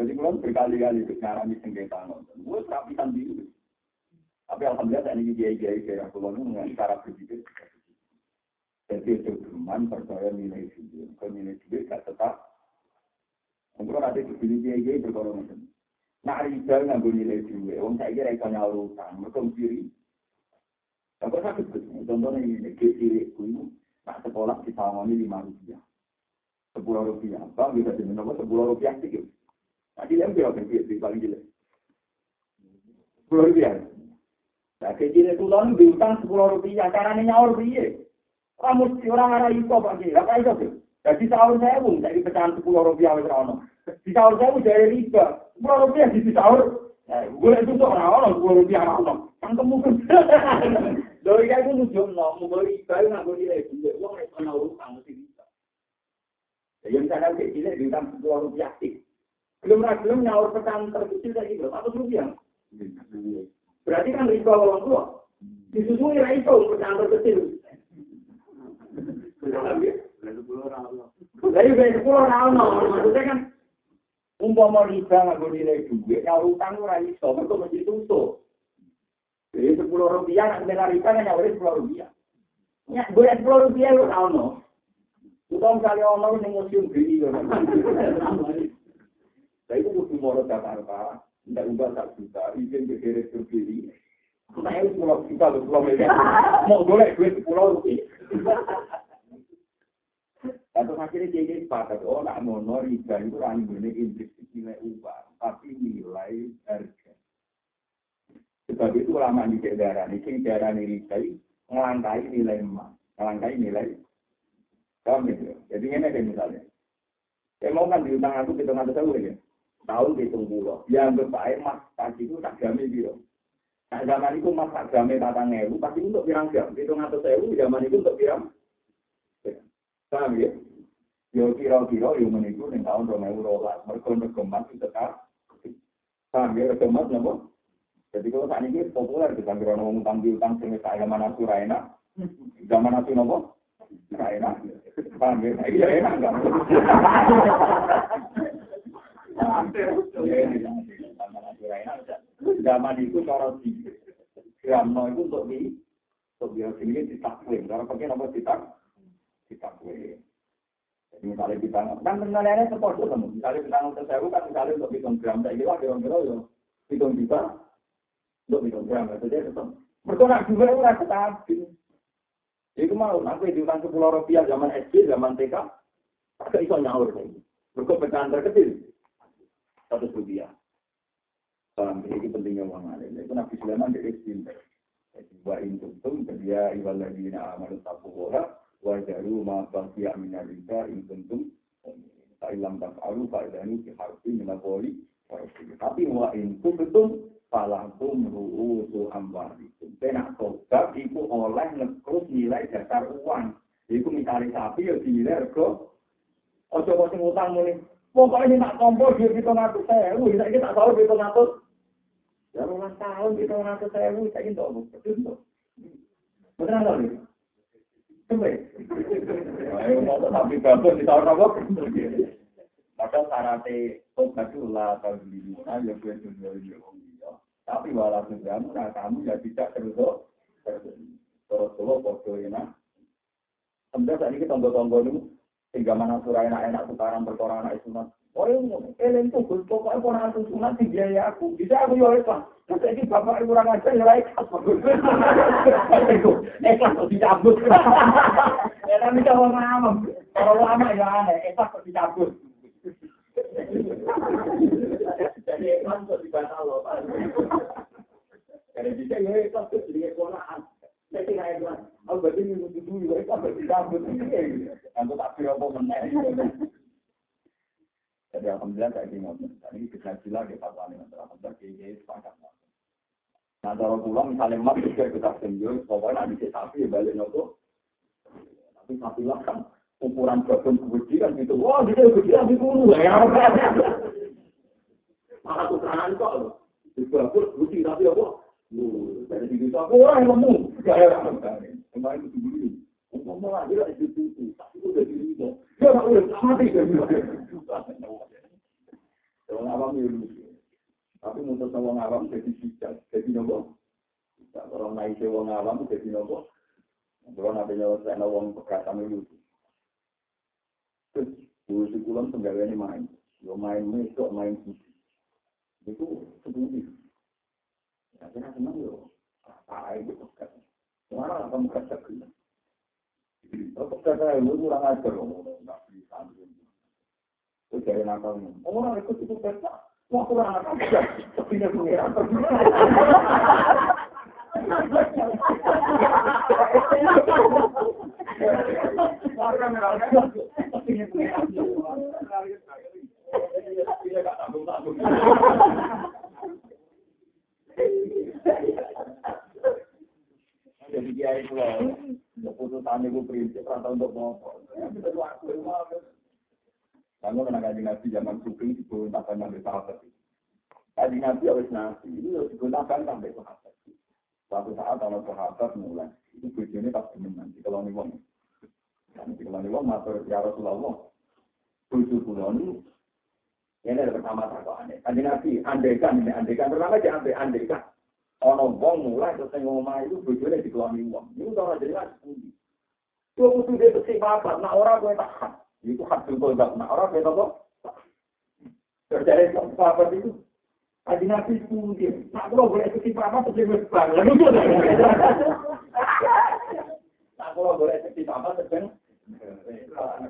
Jadi kalau berkali-kali ngarami sengketa nonton, gue terapikan diri. Tapi alhamdulillah saya ini kiai-kiai kayak pulau ini dengan cara berpikir. Jadi itu cuman percaya nilai video, ke nilai video gak tetap. Untuk nanti dipilih kiai-kiai berkorong macam. Nah, riba nggak nilai video, orang saya kira itu nyawa utang, mereka kiri. Tapi sakit betul. Contohnya ini, kiai ini, nak sekolah di Tawani lima rupiah. Sepuluh rupiah, bang bisa diminum sepuluh rupiah sedikit. Nah, dia yang di paling jelek. Sepuluh rupiah. Nah, kecil itu kan diutang sepuluh rupiah, caranya nyaur piye? Kamu mesti orang arah itu pak Kiai, apa itu sih? Jadi sahur saya pun jadi pecahan sepuluh rupiah wes. Di sahur saya pun dari riba, sepuluh rupiah di sahur. Gue itu tuh orang ono sepuluh rupiah ono. Kan kemungkin. Dari kayak gue nunjuk no, mau beli riba nggak boleh lagi. Gue nggak pernah utang mesti bisa. Jadi misalnya kecil diutang sepuluh rupiah sih. Belum belum nyaur pecahan terkecil kayak gitu, satu rupiah. Berarti kan riba orang tua. Disusui lah itu pecahan terkecil. Dari dari sepuluh tahun, maksudnya kan umpama riba boleh nilai duit, nyaur utang ora iso, mereka mesti tutup. Jadi sepuluh rupiah nak bela riba kan nyaur sepuluh rupiah. Ya, boleh sepuluh rupiah lu tahu no. Utang kali ono ning museum beli yo. Saya itu kudu moro Jakarta, tidak ubah tak juta, izin beres berbeli. Saya itu pulau juta, pulau miliar. Mau boleh duit sepuluh rupiah. Atau akhirnya jadi sepakat, oh nak mono riba itu ini indeks nilai upah, tapi nilai harga. Sebab itu lama di daerah ini, sing daerah ini riba ngelangkai nilai emas, ngelangkai nilai. Paham ya? Jadi ini ada misalnya. Saya mau kan diutang aku hitung atau tahu ya? Tahun hitung pulau. Yang berbaik mas pasti itu tak jamin gitu. Nah zaman itu mas tak jamin tatang ewu, pasti untuk pirang jam. Hitung atau sewu, zaman itu untuk pirang. Paham ya? Yo kira-kira yo meniku ning tahun 2012 mergo mergo mas tetap paham ya mergo mas napa? Jadi kalau saat ini populer di kantor orang utang utang sing kaya mana tuh enak. Zaman itu napa? Ora enak. Paham ya? Iya enak enggak? Zaman itu cara di gramno itu untuk di untuk dia sini ditakwin. Cara pakai nomor ditak ditakwin. Jadi misalnya kita kan misalnya kita kan misalnya untuk hitung gram, saya kira kira-kira ya hitung juta untuk hitung gram, jadi tetap berkonak juga itu rasa stabil. Jadi mau nanti diutang sepuluh rupiah zaman SD, zaman TK, agak iso nyaur. Berkot pecahan terkecil, satu rupiah. Paham, ini pentingnya uang alim. Itu Nabi Sulaiman dari pinter. Wa intum dia iwal lagi na amalu tabuhora, wajaru ma baqiya min al-riba in kuntum fa illam taf'alu fa idani fi harfi min al-qawli tapi wa in kuntum falakum ru'usu amwalikum. Benak tobat iku oleh ngekrus nilai dasar uang. Iku misalnya sapi ya dinilai rego ojo kok sing utang muni pokoknya ini tak kompor dia kita ngatur sewu. Bisa kita tahu kita ya rumah tahun kita ngatur sewu. Ingin tahu betul betul betul tapi bagus di tahun apa? Maka syaratnya tobat itu lah kalau di dunia ya gue ya. Tapi walaupun kamu, nah kamu ya tidak terus terus terus foto ini. Sebenarnya saat ini tombol-tombol itu hingga mana surah enak-enak tukaran berkoran anak sunat Oh, eling tuh, pokoknya pun aku sunat di biaya aku. Bisa aku yo ikhlas. Terus ini bapak kurang ajar, ya ikhlas. Ikhlas kok dicabut. Ya tapi kalau lama, kalau lama ya aneh, ikhlas kok dicabut. Jadi ikhlas kok dibatal loh. Karena bisa ya ikhlas kok jadi keponaan. Jadi kayak ikhlas. Aku berarti ini dulu, ikhlas kok dicabut. Aku tak kira apa meneh. Jadi alhamdulillah saya ingin ngomong. Ini bisa gila di fatwa ini. Alhamdulillah kiai sepakat. Nah, kalau pulang misalnya mak juga kita senjol, pokoknya nanti sapi balik nopo. Tapi sapi lah kan ukuran jagung gede kan gitu. Wah, dia gede kan dulu ya. Malah tukaran kok loh. Di dapur gede tapi apa? Dari di desa orang yang lemu. Gaya kemarin itu dulu. Ngomong aja lah itu itu. Tapi udah diri Ya, udah mati kan. Orang awam ya lucu. Tapi untuk orang awam jadi bijak, jadi nopo. Orang naik orang awam jadi nopo. Kalau nanti nyawa saya nawang pekatan itu. Terus kulon penggawa main. Yo main itu main itu. Itu sebuti. Ya kena senang yo. Apa itu pekat. Mana apa pekat sekali. Kalau pekat saya lu kurang ajar oh, lo. Nggak bisa. Itu jadi nakal. Oh orang itu cukup pekat. Wah kurang ajar. Tapi dia pengirang. Jadi dia itu keputusan itu prinsip atau untuk mau. Kamu kena kaji nabi zaman suking diperintahkan sampai sahabat. Kaji nabi harus ini harus digunakan sampai sahabat. Suatu saat kalau sahabat mulai itu bujurnya pas demenan di kalau nih wong. Dan di kalau nih wong matur ya Rasulullah. Bujuk pulau ini ini ada pertama takwaannya. Kaji nabi andaikan ini andaikan pertama aja andai andaikan. Ono wong mulai terus ngomong itu bujurnya di kalau nih wong. Ini udah jelas. Itu butuh dia bersifat. Nah orang gue tahan. Itu hak enggak. Nah, orang beda kok. Terjadi sahabat itu. Kaji Nabi mungkin. Nah, kalau boleh ikuti apa, terus dia bang. Lalu itu Nah, kalau boleh ikuti apa, terus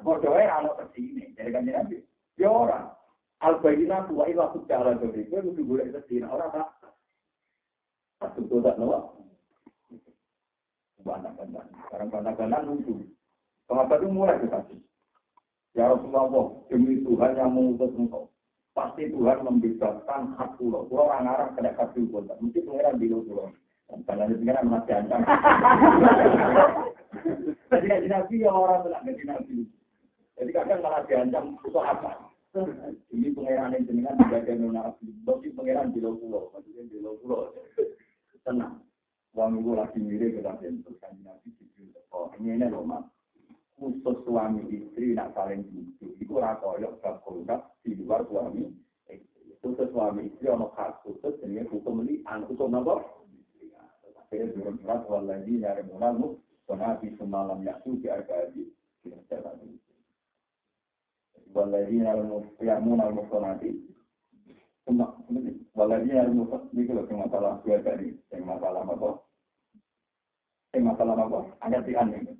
Bodohnya anak seperti ini. Jadi kan Nabi. Ya orang. Al-Bayyinah wa ila secara jadi. Gue mesti boleh ikuti. Orang tak. Satu itu tak nawa. Banyak-banyak. Sekarang banyak-banyak lucu. Sahabat itu mulai dikasih. Ya Rasulullah, demi Tuhan yang mengutus engkau. Pasti Tuhan membebaskan hak pulau. Pulau orang Arab kena kasih pun. Mesti pengiran di pulau. Karena ini pengiran masih ancam. Jadi kaji nabi ya orang kaji nabi. Jadi kadang malah diancam itu apa? Ini pengiran yang jenengan dijaga nabi. Tapi pengiran di pulau. Maksudnya di pulau. Tenang. Uang itu lagi mirip bentuk kaji nabi. Oh ini ini loh mas khusus suami istri nak saling butuh itu ora koyok bab kontak di luar suami khusus suami istri ono hak khusus dengan hukum ini an hukum apa? Akhirnya turun surat waladhi nyari munamu konabi semalam yaksu di arkaji waladhi nyari munamu mukonati waladhi nyari munamu ini kalau masalah dua tadi yang masalah apa? Yang masalah apa? Ayat di aneh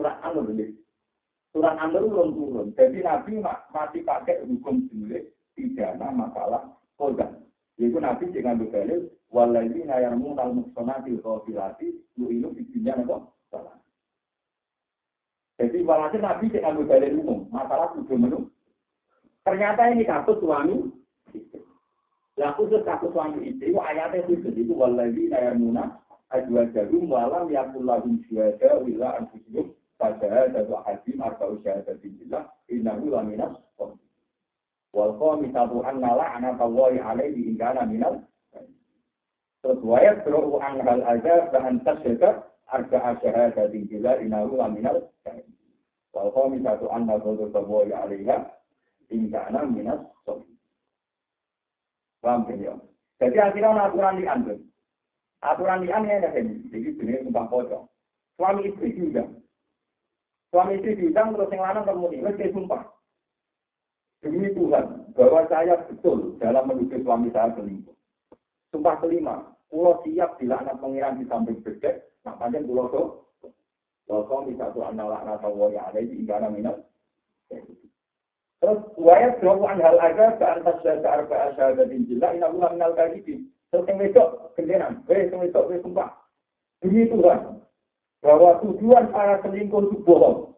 surat An ini. Surat An belum turun. Jadi Nabi masih pakai hukum jenis pidana masalah korban. Yaitu Nabi dengan dalil waladzi nayarmu al muhsanatil ghafilati yu'ilu fi dunya apa? Salah. Jadi walhasil Nabi dengan dalil umum masalah tujuh menu. Ternyata ini kasus suami Lah khusus kasus suami istri, ayatnya khusus itu waladzi nayarmuna ajwa jarum walam yakul lahum syuhada wila anfusihum pada satu hadim atau syahadat billah innahu laminas Wal qamisatu anna la'nata Allahi alaihi in kana minal Terus wayat suruh an hal aja bahan tasyaka arba syahadatin bila inahu laminal Wal qamisatu anna ghadab Allahi alaiha in kana minas Paham ya? Jadi akhirnya aturan lian. Aturan lian ya jadi jenis sumpah pocong. Suami istri juga. Suami istri diundang terus yang lanang kemudian, wes sumpah. Demi Tuhan, bahwa saya betul dalam menuduh suami saya selingkuh. Sumpah kelima, pulau siap bila anak pengiran di samping bedek, nak panjang pulau tuh. Kalau bisa tuh anak anak tahu yang ada di igana minat. Terus wayat an hal aja ke atas jasa arba asyhadatin jilla ina ulah minal kadibin. Terus yang besok gendenan, eh yang besok eh sumpah. Demi Tuhan, bahwa tujuan para selingkuh itu bohong.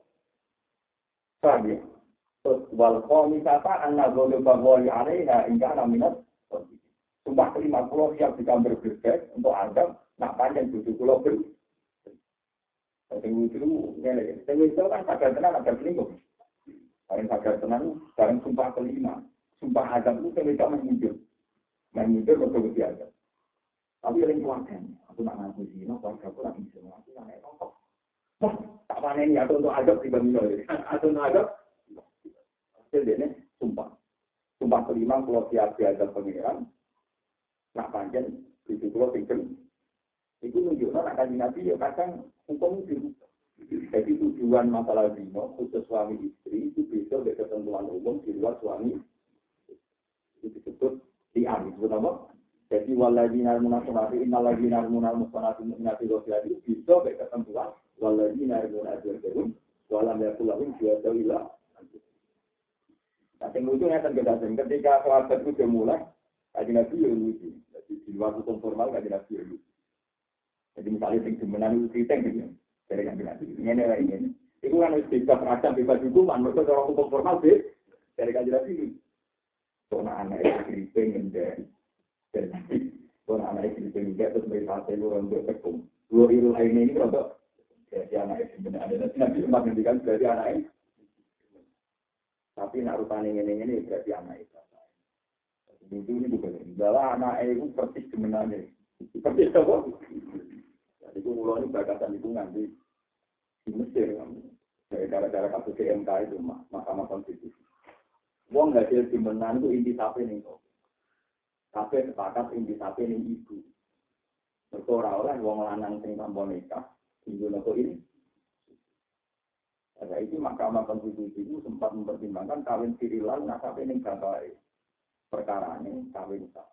Paham ya? Terus wal komisata anna zolu bagwali alaiha ingka minat. Sumpah kelima pulau siap kita berbeda untuk Adam, nak panjang tujuh pulau ber. Tapi itu, ini, itu kan sadar tenang ada selingkuh. Paling sadar tenang, sekarang sumpah kelima. Sumpah Adam itu tidak menghijau. Menghijau betul betul Adam. Tapi yang kuatkan, aku nak ngaku sih, no, keluarga aku lagi semua, aku nak. Wah, tak panen ya, atau untuk Adam dibanding Atau untuk Adam, jadi sumpah. Sumpah kelima, kalau siap diajak pengiran, nak panjang, itu kalau tinggal. Itu nunjukkan akan nabi ya kadang hukum itu jadi tujuan masalah zino khusus suami istri itu bisa dari ketentuan umum di luar suami itu disebut li'an disebut? Jadi waladina munasunati innaladina munasunati mu'minati itu bisa dari ketentuan waladina munasunati walam yakulahum biadawillah Nah, yang lucu ya kan ketika sahabat itu sudah mulai, kaji nabi ya lucu. Jadi di luar hukum formal kaji nabi ya lucu. Jadi misalnya sing demenan itu cerita gitu dari yang bilang ini ini ini. Itu kan bebas ragam bebas hukuman. Mereka orang hukum formal sih dari kajian ini soalnya anak itu kriting dan dan soalnya anak kriting juga terus mereka hasil orang bertekum dua iru lain ini untuk jadi anak itu benar. Ada nanti cuma ngendikan berarti anak itu. Tapi nak rupanya ini ini berarti anak itu. Itu ini bukan bahwa anak itu persis kemenangan persis apa? Jadi itu mulai bakasan itu nanti di Mesir dari gara-gara kasus CMK itu Mahkamah Konstitusi. Wong nggak jadi menang itu inti sapi nih kok. Tapi sepakat inti sapi nih ibu. Berkora oleh wong lanang sing tanpa nikah, ibu nopo ini. Ada itu Mahkamah Konstitusi itu sempat mempertimbangkan kawin sirilan nah sapi nih bapak perkara ini kawin sah.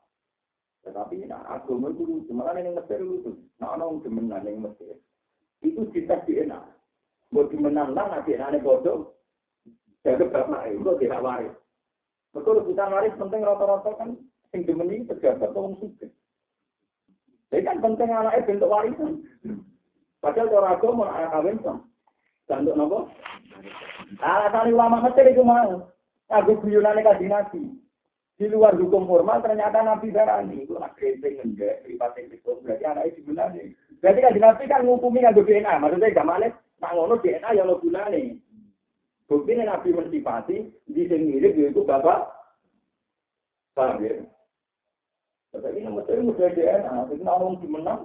Tetapi nah agama itu lucu, malah yang Mesir lucu. Nah orang demenan yang Mesir itu kita DNA. Mau dimenang lah, nanti aneh bodoh. Jaga bapak itu tidak waris. Betul rebutan waris penting rata-rata kan sing demeni pejabat atau suka. Jadi kan penting anaknya bentuk warisan. Padahal orang agama anak kawin. Dan untuk nopo? Alasan ulama Mesir itu mau. Aku guyonane kaji nabi. Di luar hukum formal ternyata nabi darani itu nak kritik enggak privat itu berarti anaknya digunakan. Berarti kan nabi kan ngukumi ngadu DNA. Maksudnya gak malah Nah ngono DNA yang lo gunane. Bukti Nabi mensifati di sini yaitu bapak. Paham ya? Tapi ini dimenang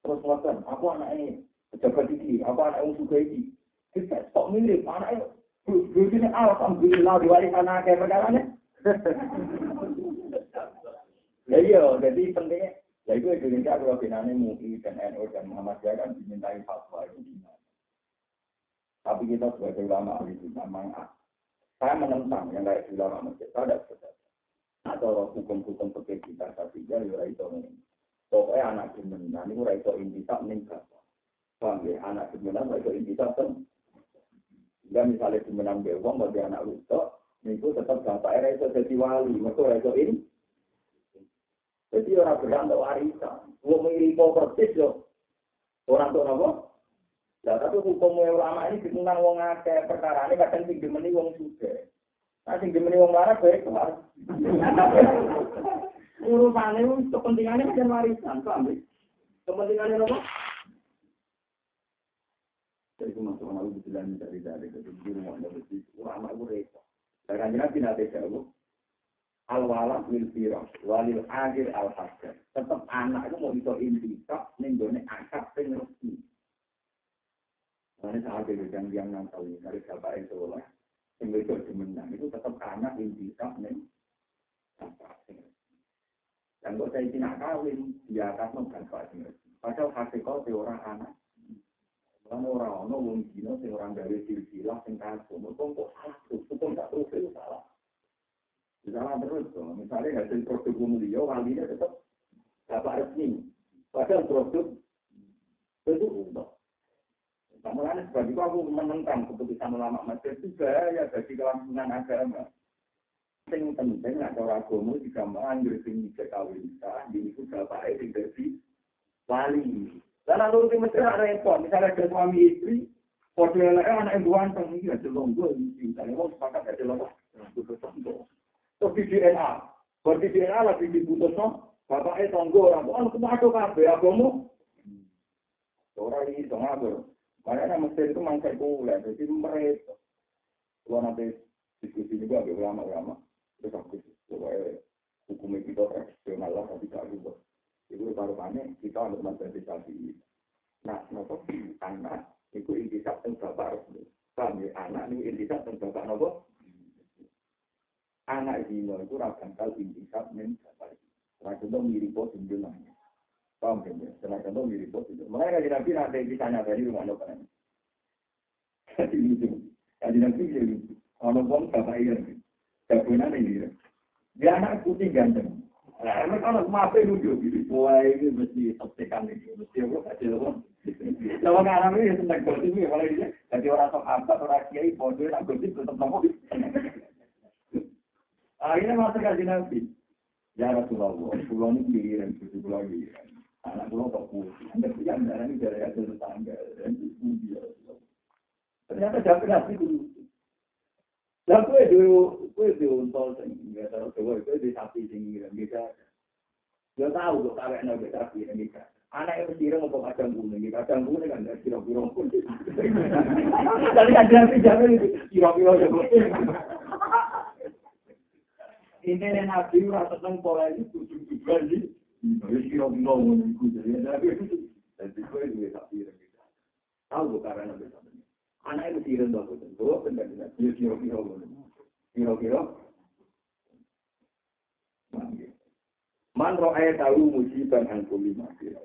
terus ngatakan, aku anak ini pejabat ini, aku anak suka ini. Kita mirip anaknya. Bukti ini alhamdulillah diwaris anak kayak perkara Ya iya, jadi pentingnya Ya itu Indonesia kalau binane MUI dan NU dan Muhammadiyah kan dimintai fatwa itu. Tapi kita sebagai ulama ahli saya menentang yang kayak ulama Mesir. Saya tidak setuju. Atau hukum-hukum seperti kita tapi ya ya itu ini. Pokoknya anak jemenan itu itu intisab meninggal. Paham ya? Anak jemenan itu intisab kan. Jika misalnya jemenan bewong bagi anak itu tetap bapak itu jadi wali. Mereka itu ini. Jadi orang berhak untuk warisan. Wong mirip persis yo. Orang tuh nopo. Lah tapi hukum ulama ini ditentang wong akeh perkara ini kadang sing demeni wong suge. Nah sing demeni wong larat bae kelar. Urusane itu kepentingannya kan warisan, paham ya? Kepentingannya nopo? Jadi itu masuk orang itu bilang dari dari itu di rumah ada ulama itu repot. Dan Nabi nanti jauh. Al-walad lil firas, walil akhir al hajar. Tetap anak itu mau bisa intisab, nenggone akad resmi. Karena saat itu yang yang nantau ini dari bapak itu lah, yang itu menang itu tetap anak intisab neng akad sing resmi. Dan kalau saya tidak kawin, dia akan resmi. Padahal hakikat orang anak. Kan orang ono wong dino sing orang dari silsilah sing kasih, kok kok salah terus, kok nggak terus itu salah. Salah terus tuh, misalnya hasil produk mulia, walinya tetap bapak resmi. Padahal produk itu untuk. Mulanya sebab itu aku menentang keputusan ulama masjid itu bahaya bagi kelangsungan agama. Yang penting ada agama digambar anjir sing bisa kawin bisa, jadi itu bapak itu dari wali. Karena lu di Mesir ada repot, misalnya ada suami istri, foto yang lain anak yang ganteng, ini ada longgo, misalnya mau sepakat ada longgo, terus di DNA, di DNA lagi diputus no, bapaknya tonggo orang, oh kamu ada kabe, agamu, orang ini aku, makanya Mesir itu mangsa kuliah, jadi mereka, kalau nanti diskusi juga ada ulama-ulama, terus aku, pokoknya hukum kita tradisional lah, tapi gak rubah. Itu taruhannya kita untuk menjadi Nah, nopo anak itu intisab tentang bapak. Paham ya? Anak itu intisab tentang bapak nopo. Anak dino itu rakan kal intisab men bapak. Karena itu mirip pos junjungannya. Paham ya? Karena itu mirip pos junjungan. Mulai dari nabi nanti ditanya dari rumah nopo kan. Jadi itu. Jadi nanti jadi kalau pun bapak ini, jagoan ini. Dia anak putih ganteng. Nah, kalau maafin lucu, wah ini mesti tekan ini, mesti kasih apa. Kalau nggak ramai ya tentang gosip ya, kalau ini jadi orang sok apa, orang kiai, bodoh, orang gosip tetap nopo. Akhirnya masuk kasih nabi. Ya Rasulullah, pulau ini kirim, susu pulau ini. Anak pulau kok putih, anda punya darah ini dari hasil tetangga, itu dia. Ternyata jawab nabi dulu. Lah kowe dhewe kowe dhewe untol sing nggak tahu kowe kowe di sapi sing ngira Ya tahu kok kawek nang sapi ngira. Anak itu kira mau kacang kuning, kacang kuning kan dari kira-kira pun. Jadi ada yang jamin itu kira-kira ya. Ini nabi rasa seneng pola ini tujuh-tujuan sapi sing ngira. Tahu kawek nang sapi. anak itu kira kira kira kira kira man ayat tahu musibah angkuli masih